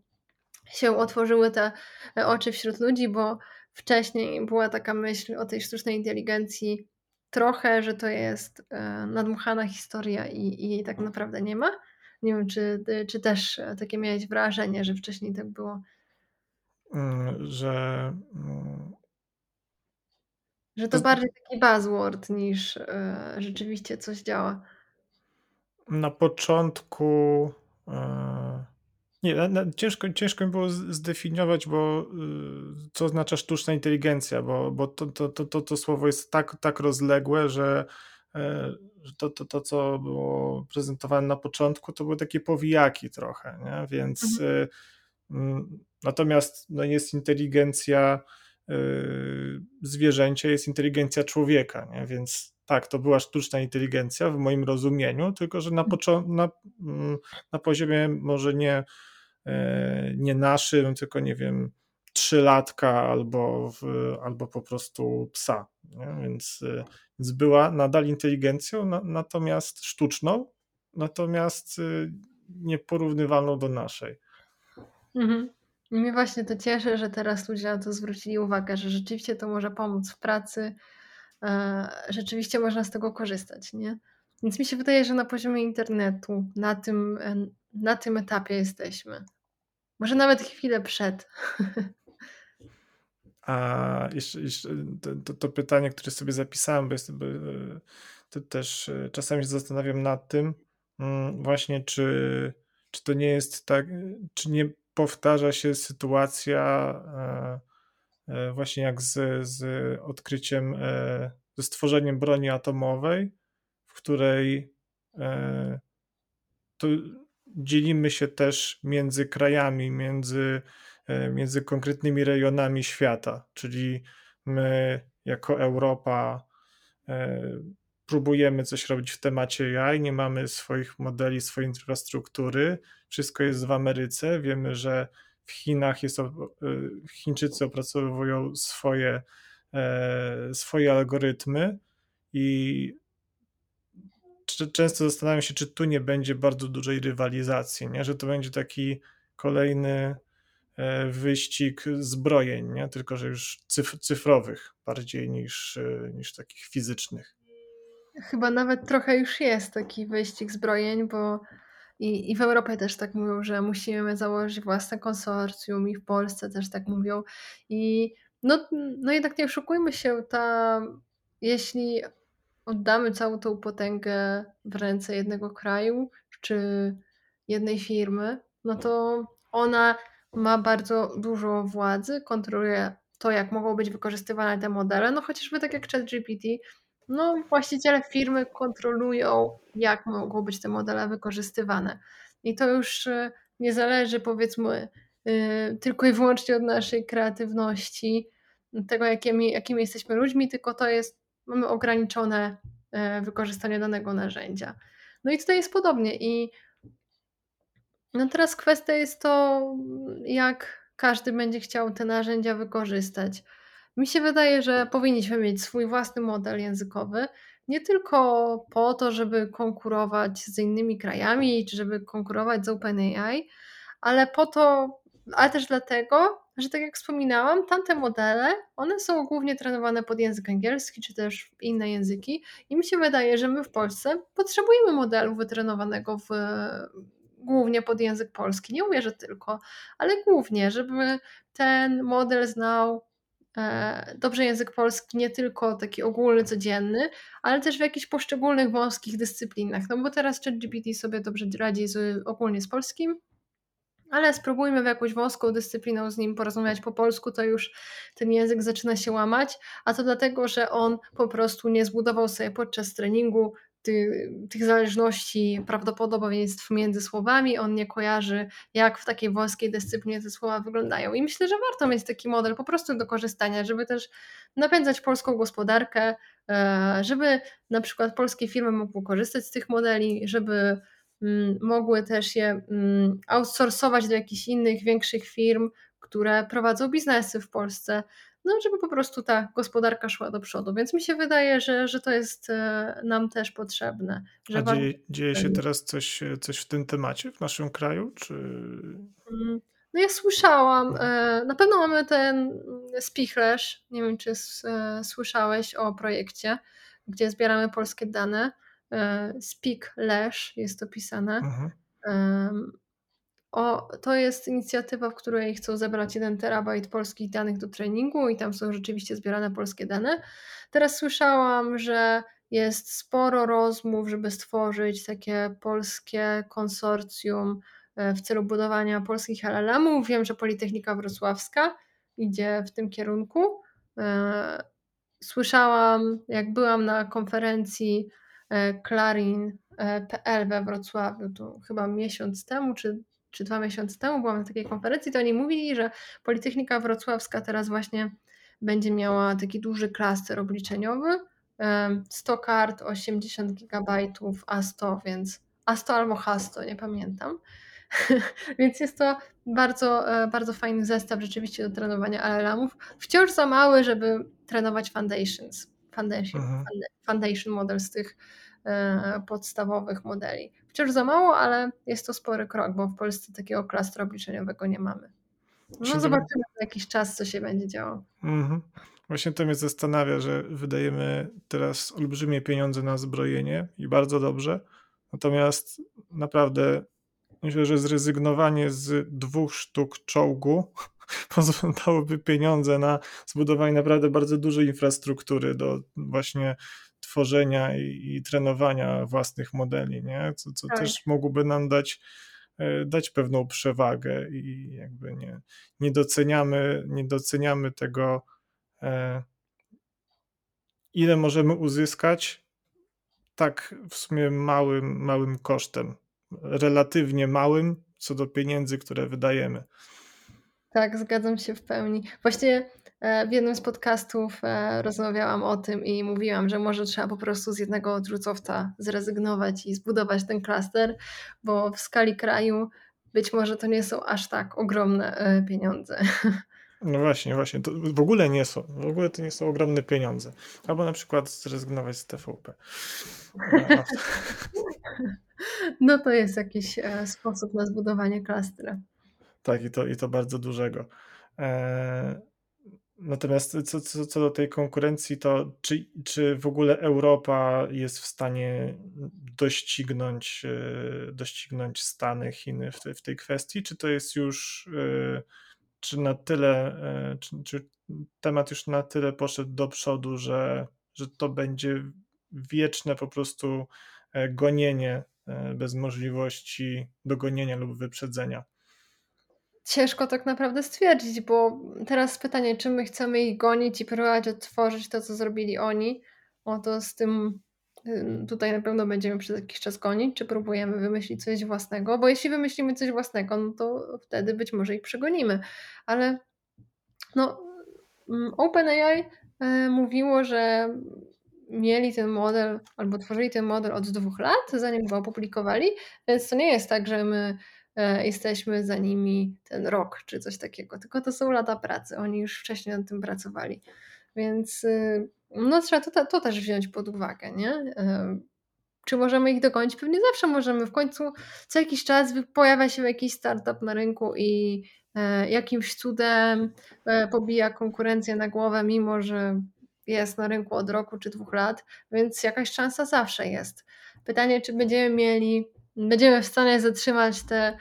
się otworzyły te oczy wśród ludzi, bo wcześniej była taka myśl o tej sztucznej inteligencji trochę, że to jest e, nadmuchana historia i, i jej tak naprawdę nie ma. Nie wiem, czy, czy też takie miałeś wrażenie, że wcześniej tak było. Mm, że że to bardziej taki buzzword niż e, rzeczywiście coś działa. Na początku e, nie, na, na, ciężko, ciężko mi było zdefiniować, bo y, co oznacza sztuczna inteligencja, bo, bo to, to, to, to, to słowo jest tak, tak rozległe, że, e, że to, to, to, co było prezentowane na początku, to były takie powijaki trochę, nie? więc mhm. Y, mm, natomiast no, jest inteligencja zwierzęcia, jest inteligencja człowieka, nie? więc tak, to była sztuczna inteligencja w moim rozumieniu, tylko że na, mhm. na, mm, na poziomie może nie E, nie naszym, tylko nie wiem, trzylatka albo, w, albo po prostu psa. Nie? Więc, e, więc była nadal inteligencją, na, natomiast sztuczną, natomiast e, nieporównywalną do naszej. Mhm. Mnie właśnie to cieszy, że teraz ludzie na to zwrócili uwagę, że rzeczywiście to może pomóc w pracy, rzeczywiście można z tego korzystać, nie? Więc mi się wydaje, że na poziomie internetu na tym, na tym etapie jesteśmy. Może nawet chwilę przed. A jeszcze, jeszcze to, to, pytanie, które sobie zapisałem, bo, jest, bo to też e, czasami się zastanawiam nad tym, mm, właśnie, czy, czy to nie jest tak, czy nie powtarza się sytuacja e, e, właśnie jak z, z odkryciem, ze stworzeniem broni atomowej, w której dzielimy się też między krajami, między, e, między konkretnymi rejonami świata, czyli my jako Europa e, próbujemy coś robić w temacie AI, nie mamy swoich modeli, swojej infrastruktury, wszystko jest w Ameryce, wiemy, że w Chinach jest, e, Chińczycy opracowują swoje, swoje algorytmy i często zastanawiam się, czy tu nie będzie bardzo dużej rywalizacji, nie? że to będzie taki kolejny e, wyścig zbrojeń, nie? tylko że już cyf cyfrowych bardziej niż, e, niż takich fizycznych. Chyba nawet trochę już jest taki wyścig zbrojeń, bo i, i w Europie też tak mówią, że musimy założyć własne konsorcjum i w Polsce też tak mówią. I no, no jednak nie oszukujmy się, ta, jeśli oddamy całą tą potęgę w ręce jednego kraju czy jednej firmy, no to ona ma bardzo dużo władzy, kontroluje to, jak mogą być wykorzystywane te modele, no chociażby tak jak ChatGPT, no właściciele firmy kontrolują, jak mogą być te modele wykorzystywane. I to już y, nie zależy powiedzmy y, tylko i wyłącznie od naszej kreatywności, tego jakimi, jakimi jesteśmy ludźmi, tylko to jest mamy ograniczone e, wykorzystanie danego narzędzia. No i tutaj jest podobnie. I no teraz kwestia jest to, jak każdy będzie chciał te narzędzia wykorzystać. Mi się wydaje, że powinniśmy mieć swój własny model językowy, nie tylko po to, żeby konkurować z innymi krajami, czy żeby konkurować z OpenAI, ale po to, ale też dlatego, że tak jak wspominałam, tamte modele, one są głównie trenowane pod język angielski, czy też inne języki i mi się wydaje, że my w Polsce potrzebujemy modelu wytrenowanego w, głównie pod język polski. Nie mówię, że tylko, ale głównie, żeby ten model znał dobrze język polski, nie tylko taki ogólny, codzienny, ale też w jakichś poszczególnych wąskich dyscyplinach. No bo teraz ChatGPT sobie dobrze radzi z, ogólnie z polskim, ale spróbujmy w jakąś wąską dyscypliną z nim porozmawiać po polsku, to już ten język zaczyna się łamać, a to dlatego, że on po prostu nie zbudował sobie podczas treningu ty, tych zależności, prawdopodobieństw między słowami, on nie kojarzy, jak w takiej wąskiej dyscyplinie te słowa wyglądają. I myślę, że warto mieć taki model po prostu do korzystania, żeby też napędzać polską gospodarkę, e, żeby na przykład polskie firmy mogły korzystać z tych modeli, żeby mm, mogły też je mm, outsourcować do jakichś innych, większych firm, które prowadzą biznesy w Polsce no, żeby po prostu ta gospodarka szła do przodu. Więc mi się wydaje, że, że to jest e, nam też potrzebne. Że A dzieje, dzieje się teraz coś, coś w tym temacie w naszym kraju? Czy... Mm, No ja słyszałam, e, na pewno mamy ten Spichlerz, nie wiem czy e, słyszałeś o projekcie, gdzie zbieramy polskie dane. E, Speaklerz jest to pisane. Mhm. O, to jest inicjatywa, w której chcą zebrać 1 terabajt polskich danych do treningu i tam są rzeczywiście zbierane polskie dane. Teraz słyszałam, że jest sporo rozmów, żeby stworzyć takie polskie konsorcjum e, w celu budowania polskich LLM-ów. Wiem, że Politechnika Wrocławska idzie w tym kierunku. E, Słyszałam, jak byłam na konferencji e, Clarin.pl we Wrocławiu, to chyba miesiąc temu, czy, czy dwa miesiące temu byłam na takiej konferencji, to oni mówili, że Politechnika Wrocławska teraz właśnie będzie miała taki duży klaster obliczeniowy, em, 100 kart, 80 gigabajtów, A100, więc A100 albo H100, nie pamiętam. Więc jest to bardzo, e, bardzo fajny zestaw rzeczywiście do trenowania LLM-ów. Wciąż za mały, żeby trenować foundations, foundation, Mhm. foundation model z tych e, podstawowych modeli. Wciąż za mało, ale jest to spory krok, bo w Polsce takiego klastra obliczeniowego nie mamy. No zobaczymy za jakiś czas, co się będzie działo. Mhm. Właśnie to mnie zastanawia, że wydajemy teraz olbrzymie pieniądze na zbrojenie i bardzo dobrze. Natomiast naprawdę myślę, że zrezygnowanie z dwóch sztuk czołgu pozwalałoby pieniądze na zbudowanie naprawdę bardzo dużej infrastruktury do właśnie tworzenia i, i trenowania własnych modeli, nie? Co, co Tak. też mogłoby nam dać, e, dać pewną przewagę i jakby nie, nie doceniamy, nie doceniamy tego, e, ile możemy uzyskać tak w sumie małym, małym kosztem, relatywnie małym co do pieniędzy, które wydajemy. Tak, zgadzam się w pełni. Właśnie w jednym z podcastów e, rozmawiałam o tym i mówiłam, że może trzeba po prostu z jednego odrzucowca zrezygnować i zbudować ten klaster, bo w skali kraju być może to nie są aż tak ogromne e, pieniądze. No właśnie, właśnie. To w ogóle nie są. W ogóle to nie są ogromne pieniądze. Albo na przykład zrezygnować z TVP. A- No to jest jakiś e, sposób na zbudowanie klastra. Tak, i to, i to bardzo dużego. E, Natomiast co, co, co do tej konkurencji, to czy, czy w ogóle Europa jest w stanie doścignąć, e, doścignąć Stany, Chiny w, te, w tej kwestii, czy to jest już, e, czy na tyle, czy, czy temat już na tyle poszedł do przodu, że, że to będzie wieczne po prostu e, gonienie e, bez możliwości dogonienia lub wyprzedzenia? Ciężko tak naprawdę stwierdzić, bo teraz pytanie, czy my chcemy ich gonić i próbować odtworzyć to, co zrobili oni, o to z tym y, tutaj na pewno będziemy przez jakiś czas gonić, czy próbujemy wymyślić coś własnego, bo jeśli wymyślimy coś własnego, no to wtedy być może ich przegonimy, ale no mm, OpenAI e, mówiło, że mieli ten model, albo tworzyli ten model od dwóch lat, zanim go opublikowali, więc to nie jest tak, że my jesteśmy za nimi ten rok czy coś takiego, tylko to są lata pracy. Oni już wcześniej nad tym pracowali. Więc y, no, trzeba to, to też wziąć pod uwagę, nie? E, Czy możemy ich dogonić? Pewnie zawsze możemy. W końcu co jakiś czas pojawia się jakiś startup na rynku i e, jakimś cudem e, pobija konkurencję na głowę, mimo że jest na rynku od roku czy dwóch lat, więc jakaś szansa zawsze jest. Pytanie, czy będziemy mieli, będziemy w stanie zatrzymać te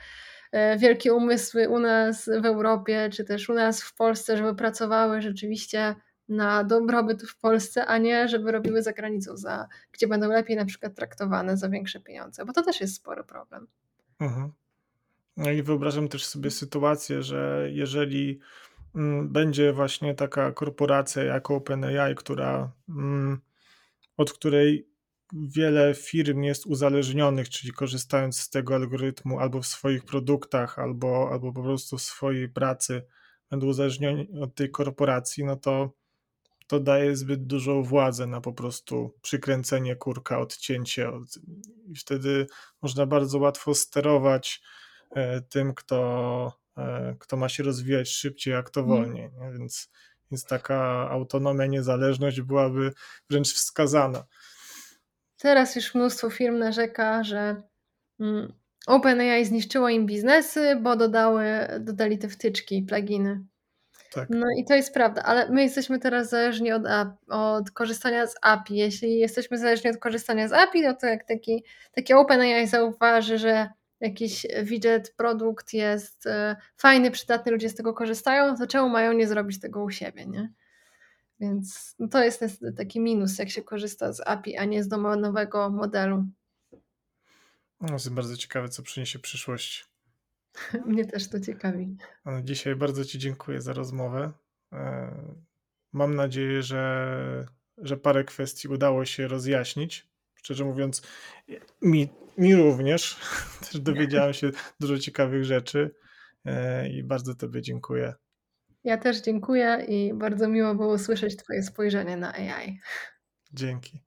e, wielkie umysły u nas w Europie, czy też u nas w Polsce, żeby pracowały rzeczywiście na dobrobyt w Polsce, a nie żeby robiły za granicą, za, gdzie będą lepiej na przykład traktowane za większe pieniądze, bo to też jest spory problem. Mhm. No i wyobrażam też sobie sytuację, że jeżeli, mm, będzie właśnie taka korporacja jak OpenAI, która, mm, od której wiele firm jest uzależnionych, czyli korzystając z tego algorytmu albo w swoich produktach, albo albo po prostu w swojej pracy będą uzależnioni od tej korporacji, no to to daje zbyt dużą władzę na po prostu przykręcenie kurka, odcięcie od i wtedy można bardzo łatwo sterować, e, tym, kto, e, kto ma się rozwijać szybciej, a kto Mhm. wolniej, nie? Więc więc taka autonomia, niezależność byłaby wręcz wskazana. Teraz już mnóstwo firm narzeka, że, mm, OpenAI zniszczyło im biznesy, bo dodały dodali te wtyczki, pluginy. Tak. No i to jest prawda, ale my jesteśmy teraz zależni od od korzystania z API. Jeśli jesteśmy zależni od korzystania z API, no to jak taki takie OpenAI zauważy, że jakiś widget, produkt jest, e, fajny, przydatny, ludzie z tego korzystają, to czemu mają nie zrobić tego u siebie, nie? Więc no to jest niestety taki minus, jak się korzysta z API, a nie z domenowego modelu. No, jestem bardzo ciekawy, co przyniesie przyszłość. Mnie też to ciekawi. A dzisiaj bardzo ci dziękuję za rozmowę. E, mam nadzieję, że że parę kwestii udało się rozjaśnić. Szczerze mówiąc, mi mi również. Też dowiedziałem się dużo ciekawych rzeczy, e, i bardzo tobie dziękuję. Ja też dziękuję i bardzo miło było słyszeć twoje spojrzenie na AI. Dzięki.